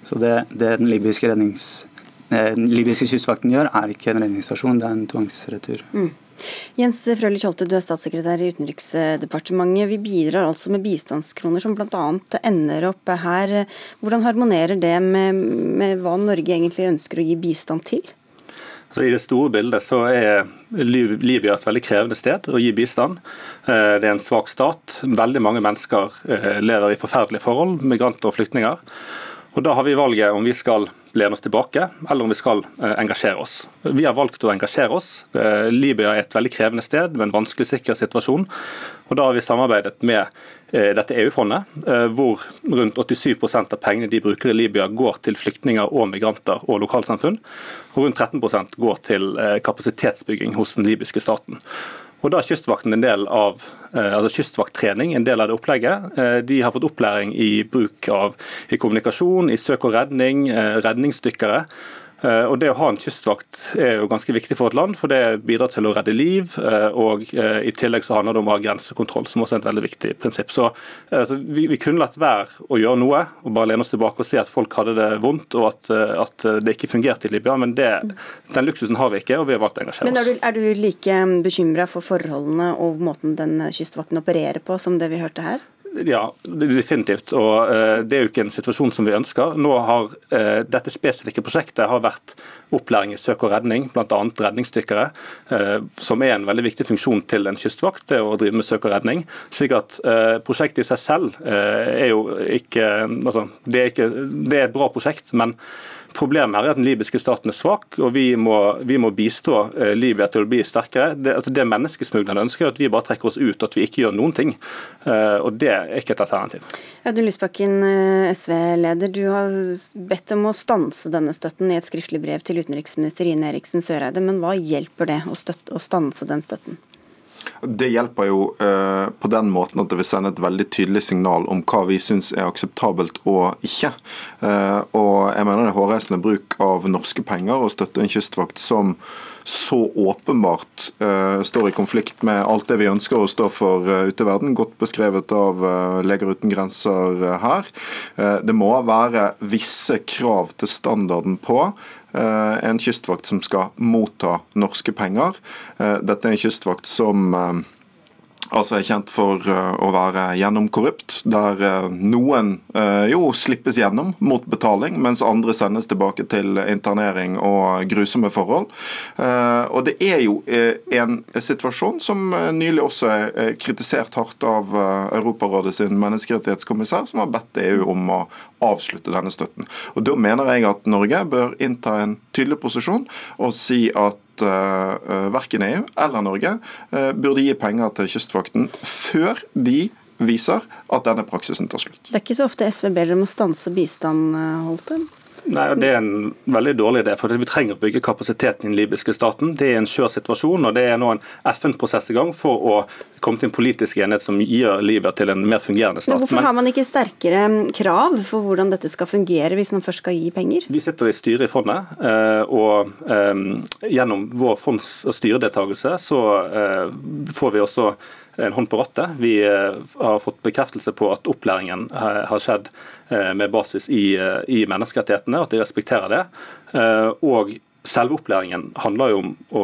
Så det, det den libyske, rednings, eh, libyske kystvakten gjør, er ikke en redningsstasjon, det er en tvangsretur. Mm. Jens Frølich Holte, du er statssekretær i Utenriksdepartementet. Vi bidrar altså med bistandskroner som bl.a. ender opp her. Hvordan harmonerer det med, med hva Norge egentlig ønsker å gi bistand til? Så I det store bildet så er Libya et veldig krevende sted å gi bistand. Eh, det er en svak stat. Veldig mange mennesker eh, lever i forferdelige forhold, migranter og flyktninger. Og Da har vi valget om vi skal lene oss tilbake, eller om vi skal eh, engasjere oss. Vi har valgt å engasjere oss. Eh, Libya er et veldig krevende sted med en vanskelig sikkerhetssituasjon. Og Da har vi samarbeidet med eh, dette EU-fondet, hvor rundt 87% av pengene de bruker i Libya går til flyktninger og migranter og lokalsamfunn. Og rundt 13% går til kapasitetsbygging hos den libyske staten. Og da Kystvakten en del av eh, altså kystvakttrening, en del av det opplegget. Eh, de har fått opplæring i bruk av i kommunikasjon, i søk og redning, eh, redningsdykkere. Eh, og Det å ha en kystvakt er jo ganske viktig for et land, for det bidrar til å redde liv. Eh, og eh, I tillegg så handler det om å ha grensekontroll, som også er et veldig viktig prinsipp. Så altså, vi, vi, kunne latt være å gjøre noe og bare lene oss tilbake og se at folk hadde det vondt og at, at det ikke fungerte i Libya. Men det, den luksusen har vi ikke, og vi har valgt å engasjere oss. Men er du, er du like bekymra for forholdene og måten den kystvakten opererer på, som det vi hørte her? Ja, definitivt. Og uh, Det er jo ikke en situasjon som vi ønsker. Nå har uh, Dette spesifikke prosjektet har vært opplæring i søk og redning, bl.a. redningsdykkere, uh, som er en veldig viktig funksjon til en kystvakt, det å drive med søk og redning. slik at Prosjektet i seg selv er jo ikke, altså, det er ikke Det er et bra prosjekt, men Problemet er at den libyske staten er svak, og vi må, vi må bistå eh, Libya til å bli sterkere. Det, altså det menneskesmuglerne ønsker, er at vi bare trekker oss ut, og at vi ikke gjør noen ting. Eh, og Det er ikke et alternativ. Audun Lysbakken, eh, SV-leder. Du har bedt om å stanse denne støtten i et skriftlig brev til utenriksminister Ine Eriksen Søreide, men hva hjelper det å, støtte, å stanse den støtten? Det hjelper jo uh, på den måten at det vil sende et veldig tydelig signal om hva vi syns er akseptabelt og ikke. Uh, og jeg mener det er hårreisende bruk av norske penger å støtte en kystvakt som så åpenbart uh, står i konflikt med alt det vi ønsker å stå for uh, ute i verden, godt beskrevet av uh, Leger uten grenser her. det må være visse krav til standarden på Eh, en kystvakt som skal motta norske penger. Eh, dette er en kystvakt som eh, altså er kjent for eh, å være gjennomkorrupt, der eh, noen eh, jo slippes gjennom mot betaling, mens andre sendes tilbake til internering og grusomme forhold. Og det er jo en situasjon som nylig også er kritisert hardt av Europarådet sin menneskerettighetskommissær, som har bedt EU om å avslutte denne støtten. Og Da mener jeg at Norge bør innta en tydelig posisjon og si at uh, verken EU eller Norge uh, burde gi penger til Kystvakten før de viser at denne praksisen tar slutt. Det er ikke så ofte SV ber dere om å stanse bistand, Holte? Nei, Det er en veldig dårlig idé. for Vi trenger å bygge kapasiteten i den libyske staten. Det er en skjør situasjon, og det er nå en FN-prosess i gang for å komme til en politisk enighet som gir Libya til en mer fungerende stat. Men Hvorfor har man ikke sterkere krav for hvordan dette skal fungere, hvis man først skal gi penger? Vi sitter i styret i fondet, eh, og eh, gjennom vår fonds- og styredeltakelse så eh, får vi også en hånd på rattet. Vi har fått bekreftelse på at opplæringen har skjedd med basis i, i menneskerettighetene, at de respekterer det. Og Selve opplæringen handler jo om å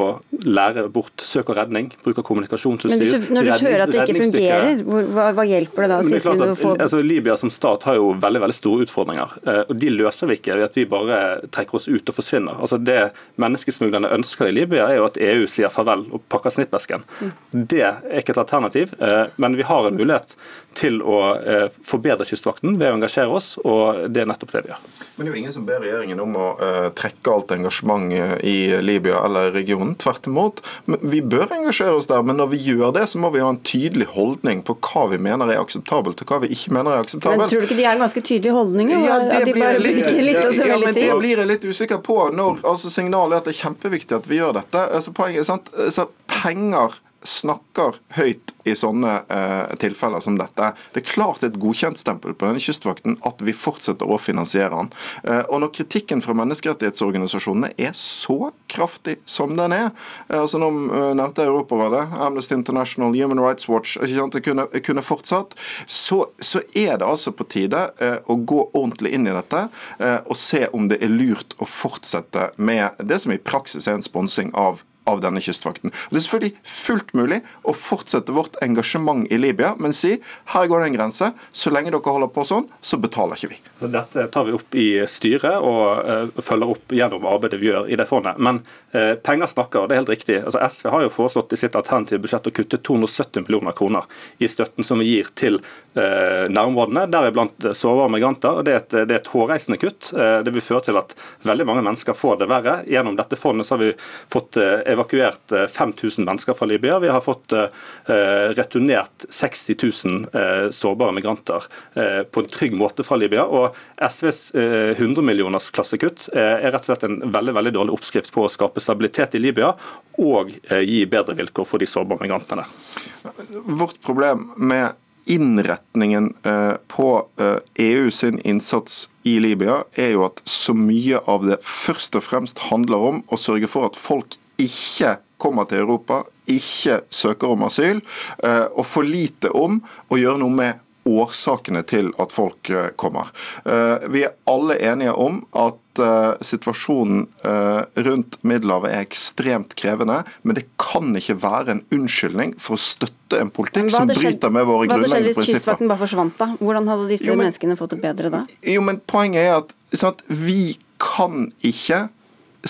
lære bort søk og redning, bruk av kommunikasjonsutstyr. Men du, Når du hører at det ikke fungerer, hva, hva, hjelper det da? Det at, få... altså, Libya som stat har jo veldig veldig store utfordringer. Eh, og De løser vi ikke ved at vi bare trekker oss ut og forsvinner. Altså Det menneskesmuglerne ønsker i Libya, er jo at EU sier farvel og pakker snippesken. Mm. Det er ikke et alternativ, eh, men vi har en mulighet til å eh, forbedre Kystvakten ved å engasjere oss, og det er nettopp det vi gjør. Men det er jo ingen som ber regjeringen om å trekke alt engasjement i Libya eller i regionen. Tvert imot. Vi bør engasjere oss der, men når vi gjør det, så må vi ha en tydelig holdning på hva vi mener er akseptabelt, og hva vi ikke mener er akseptabelt. Men Tror du ikke de er ganske tydelig holdning? Ja, det, de blir, litt, ja, men det blir jeg litt usikker på. når altså, Signalet er at det er kjempeviktig at vi gjør dette. Altså, poenget er sant, altså, Penger snakker høyt i sånne eh, tilfeller som dette. Det er klart et godkjentstempel på denne kystvakten at vi fortsetter å finansiere den. Eh, og når kritikken fra menneskerettighetsorganisasjonene er så kraftig som den er eh, altså Nå eh, nevnte jeg Europarådet, Amnesty International, Human Rights Watch ikke sant, det kunne, kunne fortsatt. Så, så, er det altså på tide eh, å gå ordentlig inn i dette eh, og se om det er lurt å fortsette med det som i praksis er en sponsing av av denne kystvakten. Og Det er selvfølgelig fullt mulig å fortsette vårt engasjement i Libya, men si her går det en grense. Så lenge dere holder på sånn, så betaler ikke vi. Så dette tar vi opp i styret og uh, følger opp gjennom arbeidet vi gjør i det fondet. Men uh, penger snakker, og det er helt riktig. Altså, SV har jo foreslått i sitt alternative budsjett å kutte 270 millioner kroner i støtten som vi gir til uh, nærområdene, deriblant sårbare migranter. og Det er et, det er et hårreisende kutt. det vil føre til at veldig mange mennesker får det verre. Gjennom dette fondet så har vi fått uh, evakuert 5000 eh, mennesker fra Libya. Vi har fått eh, returnert 60 000 eh, sårbare migranter på en trygg måte fra Libya. Og SVs 100 millioners klassekutt er rett og slett en veldig, veldig dårlig oppskrift på å skape stabilitet i Libya og gi bedre vilkår for de sårbare migrantene. Vårt problem med innretningen på EU sin innsats i Libya er jo at så mye av det først og fremst handler om å sørge for at folk ikke kommer til Europa, ikke søker om asyl, eh, og for lite om å gjøre noe med årsakene til at folk eh, kommer. Eh, vi er alle enige om at situasjonen rundt Middelhavet er ekstremt krevende, men det kan ikke være en unnskyldning for å støtte en politikk som bryter med våre grunnleggende prinsipper. Hva hadde skjedd hvis Kystvakten bare forsvant, da? Hvordan hadde disse jo, men, menneskene fått det bedre da? Jo, men Poenget er at, sånn at vi kan ikke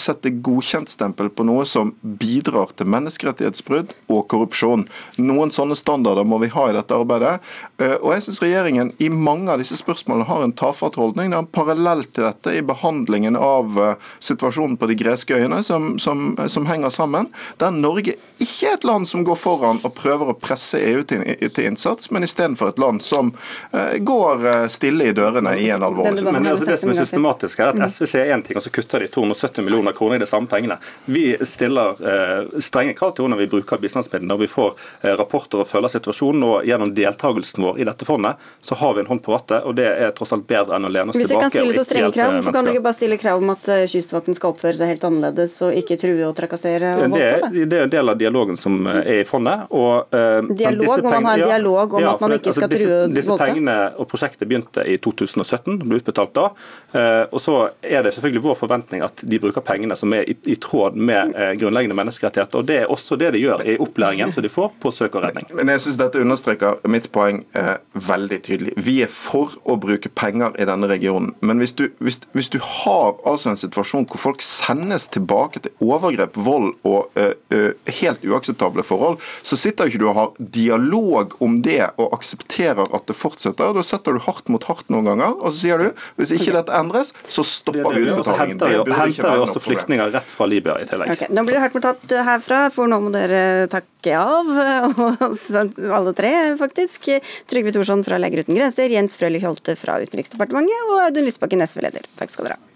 sette godkjentstempel på noe som bidrar til menneskerettighetsbrudd og korrupsjon. Noen sånne standarder må vi ha i dette arbeidet. Eh, og jeg syns regjeringen i mange av disse spørsmålene har en tafatt holdning. Det er en parallell til dette i behandlingen av eh, situasjonen på de greske øyene, som, som, som henger sammen. Der Norge ikke er et land som går foran og prøver å presse EU til, til innsats, men istedenfor et land som uh, går stille i dørene i en alvorlig situasjon. Men altså, det som er systematisk er at SV ser én ting, og så kutter de 270 millioner millioner kroner i de samme pengene. Vi stiller eh, strenge krav til hvordan vi bruker bistandsmidlene. Når vi får eh, rapporter og følger situasjonen, og gjennom deltakelsen vår i dette fondet, så har vi en hånd på rattet. og Det er tross alt bedre enn å lene oss Hvis tilbake. Hvis vi kan stille så strenge krav, hvorfor kan dere ikke bare stille krav om at eh, Kystvakten skal oppføre seg helt annerledes og ikke true og trakassere og voldta? Det, det er en del av dialogen som eh, er i fondet. Og, uh, dialog? om man har en dialog om ja, at man ikke skal altså, true og voldta? Disse pengene og prosjektet begynte i 2017, ble utbetalt da. Uh, og så er det selvfølgelig vår forventning at de bruker pengene som er i, i tråd med eh, grunnleggende menneskerettigheter. og Det er også det de gjør i opplæringen som de får på søk og redning. Men jeg synes Dette understreker mitt poeng eh, veldig tydelig. Vi er for å bruke penger i denne regionen. Men hvis du, hvis, hvis du har altså en situasjon hvor folk sendes tilbake til overgrep, vold og eh, helt uakseptable forhold, så sitter jo ikke du og har dialog om det og aksepterer at det fortsetter. Da setter du hardt mot hardt noen ganger, og så sier du hvis ikke dette endres, så stopper vi utbetalingen. Det burde ikke være noe problem flyktninger rett fra Libya i tillegg. Okay, nå blir det hardt mottatt herfra, for nå må dere takke av, alle tre faktisk. Trygve Thorsson fra Leger uten grenser, Jens Frølich Holte fra Utenriksdepartementet og Audun Lysbakken, SV-leder. Takk skal dere ha.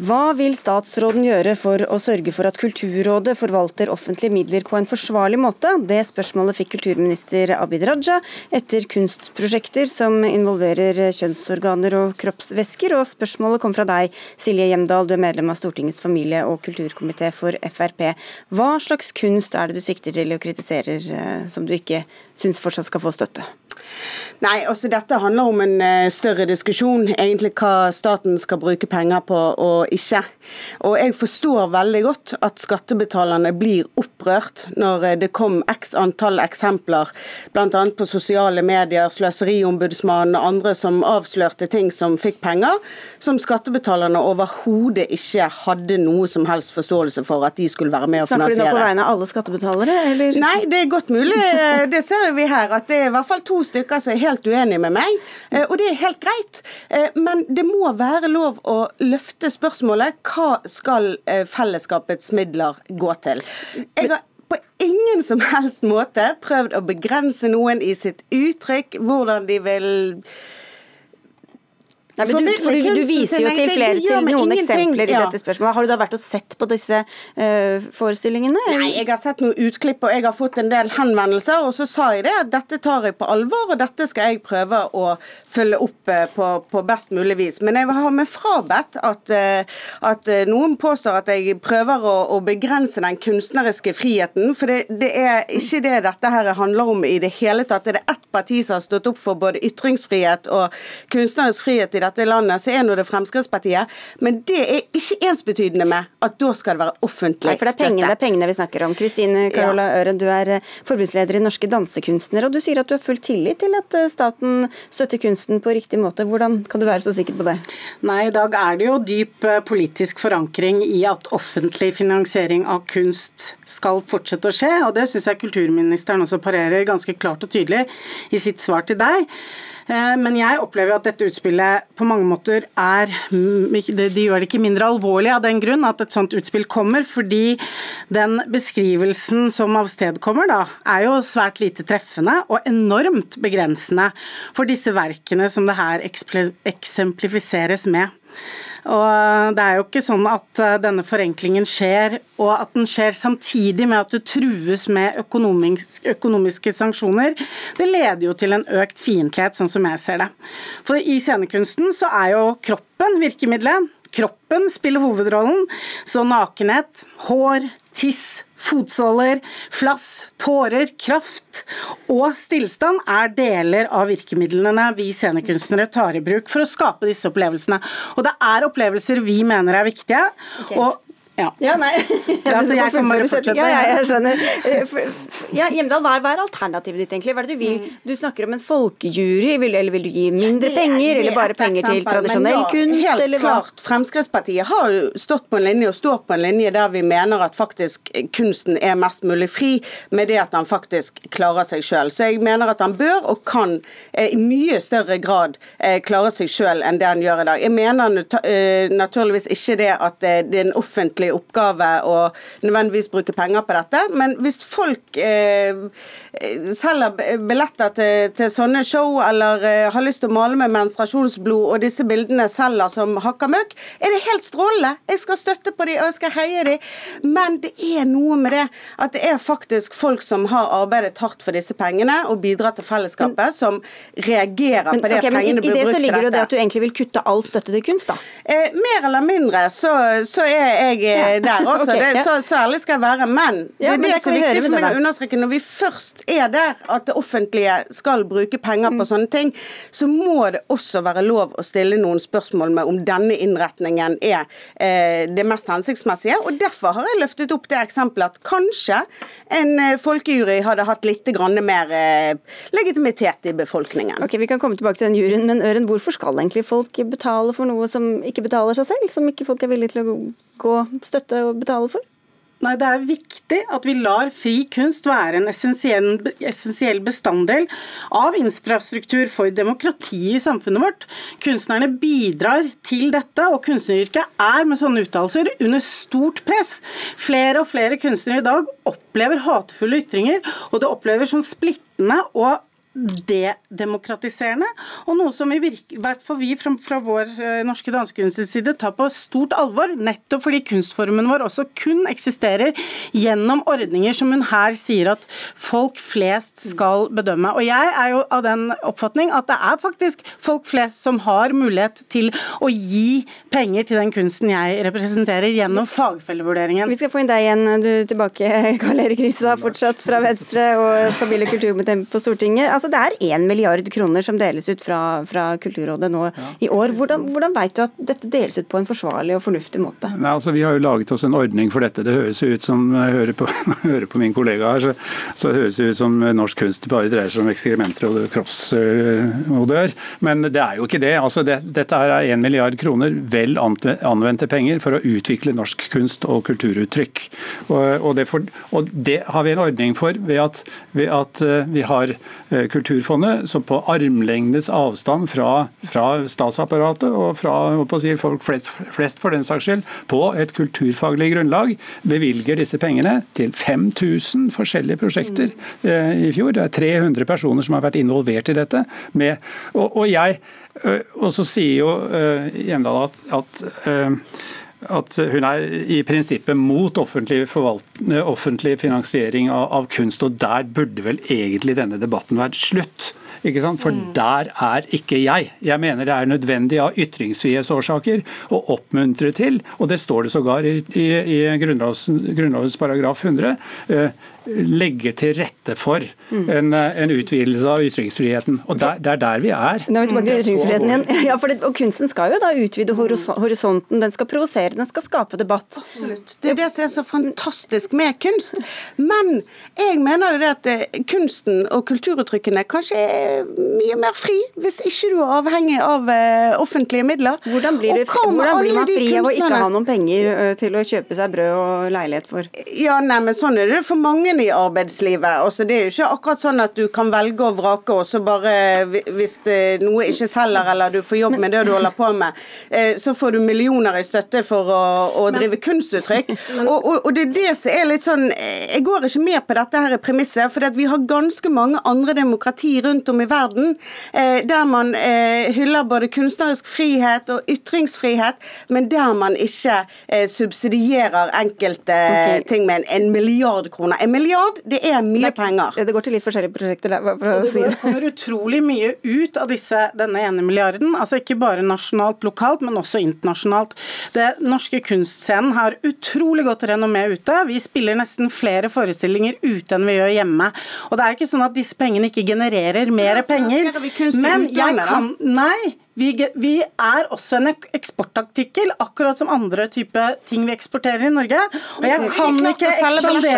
Hva vil statsråden gjøre for å sørge for at Kulturrådet forvalter offentlige midler på en forsvarlig måte? Det spørsmålet fikk kulturminister Abid Raja etter kunstprosjekter som involverer kjønnsorganer og kroppsvæsker. Og spørsmålet kom fra deg, Silje Hjemdal, du er medlem av Stortingets familie- og kulturkomité for Frp. Hva slags kunst er det du sikter til og kritiserer, eh, som du ikke syns fortsatt skal få støtte? Nei, altså Dette handler om en uh, større diskusjon, egentlig hva staten skal bruke penger på og ikke. Og Jeg forstår veldig godt at skattebetalerne blir opprørt når uh, det kom x antall eksempler, bl.a. på sosiale medier, Sløseriombudsmannen og andre som avslørte ting som fikk penger, som skattebetalerne overhodet ikke hadde noe som helst forståelse for at de skulle være med å finansiere. Snakker du nå på vegne av alle skattebetalere, eller? Nei, det er godt mulig. Det ser vi her, at det er i hvert fall to stykker som er helt uenige med meg, eh, og det er helt greit. Eh, men det må være lov å løfte spørsmålet hva skal eh, fellesskapets midler gå til. Jeg har på ingen som helst måte prøvd å begrense noen i sitt uttrykk, hvordan de vil Nei, men du, for du, du, viser jo til flere til noen eksempler i dette spørsmålet. Har du da vært og sett på disse uh, forestillingene? Nei, jeg har sett noen utklipp og jeg har fått en del henvendelser. Og så sa jeg det at dette tar jeg på alvor, og dette skal jeg prøve å følge opp uh, på, på, best mulig vis. Men jeg har meg frabedt at, uh, at noen påstår at jeg prøver å, å, begrense den kunstneriske friheten. For det, det, er ikke det dette her handler om i det hele tatt. Det er ett parti som har stått opp for både ytringsfrihet og kunstnerisk frihet i dette dette landet, så er nå det Fremskrittspartiet. Men det er ikke ensbetydende med at da skal det være offentlig Nei, for det er pengene, det er pengene vi snakker om. Kristine Carola ja. Øren, du er forbundsleder i Norske Dansekunstnere, og du sier at du har full tillit til at eh, staten støtter kunsten på riktig måte. Hvordan kan du være så sikker på det? Nei, i dag er det jo dyp eh, politisk forankring i at offentlig finansiering av kunst skal fortsette å skje, og det syns jeg kulturministeren også parerer ganske klart og tydelig i sitt svar til deg. Eh, men jeg opplever at dette utspillet på mange måter er De gjør det ikke mindre alvorlig av den grunn at et sånt utspill kommer, fordi den beskrivelsen som avstedkommer, da, er jo svært lite treffende og enormt begrensende for disse verkene som det her eksemplifiseres med. Og Det er jo ikke sånn at eh, denne forenklingen skjer, og at den skjer samtidig med at det trues med økonomisk, økonomiske sanksjoner. Det leder jo til en økt fiendtlighet, sånn som jeg ser det. For i scenekunsten så er jo kroppen virkemidlet. Kroppen spiller hovedrollen, så nakenhet, hår, tiss, fotsåler, flass, tårer, kraft og stillstand er deler av virkemidlene vi scenekunstnere tar i bruk for å skape disse opplevelsene. Og det er opplevelser vi mener er viktige. Okay. og ja. ja, nei. Ja, altså, jeg kan bare fortsette. Ja, ja, jeg skjønner. Eh, ja, Hjemdal, hva er, er, alternativet ditt, egentlig? Hva er det du vil? Mm. Du snakker om en folkejury, eller vil du gi mindre penger? Eller bare penger til tradisjonell kunst? Helt klart. Fremskrittspartiet har jo stått på en linje og står på en linje der vi mener at faktisk kunsten er mest mulig fri, med det at han faktisk klarer seg sjøl. Så jeg mener at han bør og kan eh, i mye større grad eh, klare seg sjøl enn det han gjør i dag. Jeg mener naturligvis ikke det at det er en offentlig oppgave å nødvendigvis bruke penger på dette. Men hvis folk eh, selger billetter til, til, sånne show, eller eh, har lyst til å male med menstruasjonsblod, og disse bildene selger som hakka møkk, er det helt strålende. Jeg skal støtte på dem, og jeg skal heie dem. Men det er noe med det at det er faktisk folk som har arbeidet hardt for disse pengene og bidrar til fellesskapet, som reagerer men, på det okay, pengene blir brukt til dette. I det så ligger det at du egentlig vil kutte all støtte til kunst, da? Eh, mer eller mindre så, så er jeg der også. okay, det, så, så, ærlig skal jeg være. Men det, ja, men det er så viktig for meg å understreke når vi først er der at det offentlige skal bruke penger på mm. sånne ting, så må det også være lov å stille noen spørsmål med om denne innretningen er eh, det mest hensiktsmessige. og Derfor har jeg løftet opp det eksempelet at kanskje en eh, folkejury hadde hatt litt mer eh, legitimitet i befolkningen. Ok, Vi kan komme tilbake til den juryen, men Øren, hvorfor skal egentlig folk betale for noe som ikke betaler seg selv? Som ikke folk er villige til å gå støtte og betale for? Nei, Det er viktig at vi lar fri kunst være en essensiell, bestanddel av infrastruktur for demokratiet i samfunnet vårt. Kunstnerne bidrar til dette, og kunstneryrket er med sånne uttalelser under stort press. Flere og flere kunstnere i dag opplever hatefulle ytringer, og det opplever som splittende og dedemokratiserende, og noe som i hvert fall vi fra, fra vår eh, norske dansekunstens side tar på stort alvor, nettopp fordi kunstformen vår også kun eksisterer gjennom ordninger som hun her sier at folk flest skal bedømme. Og jeg er jo av den oppfatning at det er faktisk folk flest som har mulighet til å gi penger til den kunsten jeg representerer, gjennom fagfellevurderingen. Vi skal få inn deg igjen, du tilbake, Karl Erik Rystad, fortsatt fra Venstre og familie- og kulturkomiteen på Stortinget altså Det er én milliard kroner som deles ut fra, fra Kulturrådet nå ja. i år. Hvordan, hvordan vet du at dette deles ut på en forsvarlig og fornuftig måte? Nei, altså Vi har jo laget oss en ordning for dette. Det høres ut som jeg hører på, hører på min kollega her, så, så høres det ut som norsk kunst bare dreier seg om ekskrementer og kroppsodør. Men det er jo ikke det. Altså det dette er én milliard kroner, vel anvendte penger, for å utvikle norsk kunst og kulturuttrykk. Og, og, det, for, og det, har vi en ordning for ved at, ved at eh, vi har eh, Kulturfondet, som på armlengdes avstand fra, fra statsapparatet og fra si, folk flest, flest, for den saks skyld, på et kulturfaglig grunnlag bevilger disse pengene til 5000 forskjellige prosjekter eh, i fjor. Det er 300 personer som har vært involvert i dette. Med, og, og, jeg, og så sier jo Hjemdal at, at uh, at hun er i prinsippet mot offentlig, offentlig finansiering av, av, kunst, og der burde vel egentlig denne debatten vært slutt. Ikke sant? For mm. der er ikke jeg. Jeg mener det er nødvendig av ytringsfrihetsårsaker å oppmuntre til, og det står det sågar i, i, i Grunnlovens paragraf 100, legge til rette for mm. en, en utvidelse av ytringsfriheten. Og der, Det er der vi er. Nå er vi tilbake til ytringsfriheten igjen. Ja, det, og Kunsten skal jo da utvide horisonten, den skal provosere, den skal skape debatt. Absolutt. Det er det som er så fantastisk med kunst. Men jeg mener jo det at eh, kunsten og kulturuttrykkene kanskje er mye mer fri, hvis ikke du er avhengig av uh, offentlige midler. Hvordan blir, det, hvordan blir man fri av å ikke ha noen penger til å kjøpe seg brød og leilighet for? Ja, nei, men sånn er det for mange i arbeidslivet. Altså, det er jo ikke akkurat sånn at du kan velge og vrake, og så bare hvis noe ikke selger eller du får jobb med det du holder på med, eh, så får du millioner i støtte for å, å drive kunstuttrykk. Og, og, og, det er det som er litt sånn Jeg går ikke med på dette her premisset, for vi har ganske mange andre demokrati rundt om i verden eh, der man eh, hyller både kunstnerisk frihet og ytringsfrihet, men der man ikke subsidierer enkelte okay. ting med en, en milliard kroner. En milliard milliard, det er mye det, penger. Det går til litt forskjellige prosjekter. Der, for å si det. det kommer utrolig mye ut av disse, denne ene milliarden. altså Ikke bare nasjonalt, lokalt, men også internasjonalt. Det norske kunstscenen har utrolig godt renommé ute. Vi spiller nesten flere forestillinger ute enn vi gjør hjemme. Og det er ikke sånn at disse pengene ikke genererer mer penger. Men jeg kan Nei, vi, vi, er også en eksportartikkel, akkurat som andre type ting vi eksporterer i Norge. Og jeg kan ikke ekspandere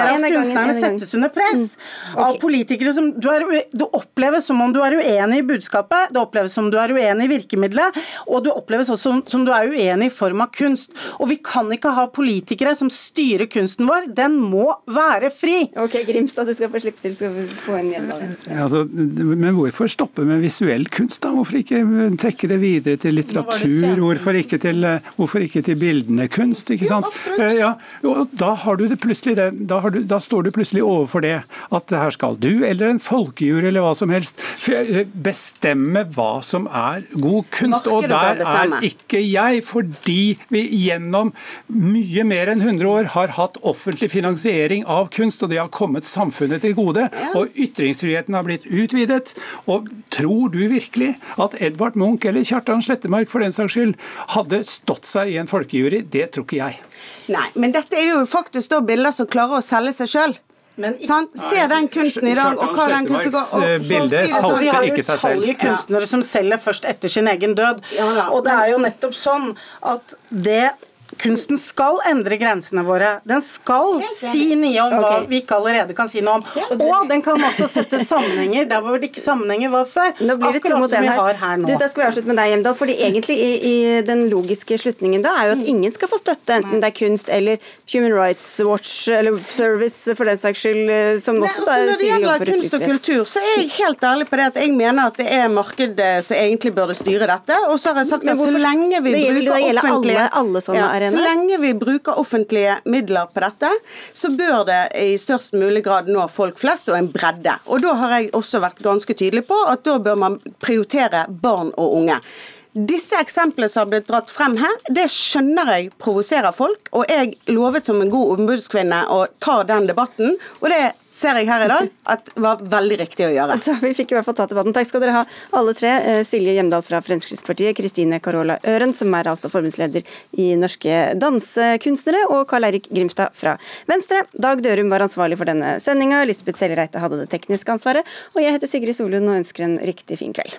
at kunstnerne settes under press mm. av politikere som du, er, du oppleves som om du er uenig i budskapet, det oppleves som du er uenig i virkemidlet, og du oppleves også som, som du er uenig i form av kunst. Og vi kan ikke ha politikere som styrer kunsten vår. Den må være fri. Ok, Grimstad, du skal få slippe til. Skal få en gjenvalg. Altså, men hvorfor stoppe med visuell kunst, da? Hvorfor ikke trekke det videre til litteratur? Hvorfor ikke til, eh, hvorfor ikke til bildende kunst? ikke sant? Jo, eh, ja, og da, har du det plutselig, da, du, da, står du plutselig overfor det at her skal du eller en folkejury eller hva som helst eh, bestemme hva som er god kunst. Og der er ikke jeg, fordi vi gjennom mye mer enn 100 år har hatt offentlig finansiering av kunst, og det har kommet samfunnet til gode. Og ytringsfriheten har blitt utvidet. Og tror du virkelig at Edvard Munch eller Kjartan Slettemark for den saks skyld hadde stått seg i en folkejury. Det tror ikke jeg. Nei, men dette er jo faktisk da bilder som klarer å selge seg sjøl. Men, Se den kunsten i dag, og hva den kunsten går og, bilde si altså, Vi har jo utallige kunstnere som selger først etter sin egen død. Og det er jo nettopp sånn at det Kunsten skal endre grensene våre. Den skal si nye om hva okay. vi ikke allerede kan si noe om. Og den kan også sette sammenhenger der hvor det ikke sammenhenger var før. Nå blir det akkurat som vi har her nå. Du, da skal vi avslutte med deg, Hjemdal. fordi egentlig i, i, den logiske slutningen da er jo at ingen skal få støtte, enten det er kunst eller Human Rights Watch eller Service for den saks skyld, eh, som også da altså, sier Når det gjelder kunst og kultur, så er jeg helt ærlig på det at jeg mener at det er markedet som egentlig burde styre dette. Og så har jeg sagt at så lenge vi bruker offentlige alle, alle sånne Marianne? Så lenge vi bruker offentlige midler på dette, så bør det i størst mulig grad nå folk flest og en bredde. Og da har jeg også vært ganske tydelig på at da bør man prioritere barn og unge. Disse eksemplene som har blitt dratt frem her, det skjønner jeg provoserer folk. Og jeg lovet som en god ombudskvinne å ta den debatten, og det ser jeg her i dag at var veldig riktig å gjøre. Så vi fikk i hvert fall tatt debatten. Takk skal dere ha, alle tre. Eh, Silje Hjemdal fra Fremskrittspartiet, Kristine Carola Øren, som er altså forbundsleder i Norske Dansekunstnere, og Karl Eirik Grimstad fra Venstre. Dag Dørum var ansvarlig for denne sendinga, Lisbeth Sellereite hadde det tekniske ansvaret, og jeg heter Sigrid Solund og ønsker en riktig fin kveld.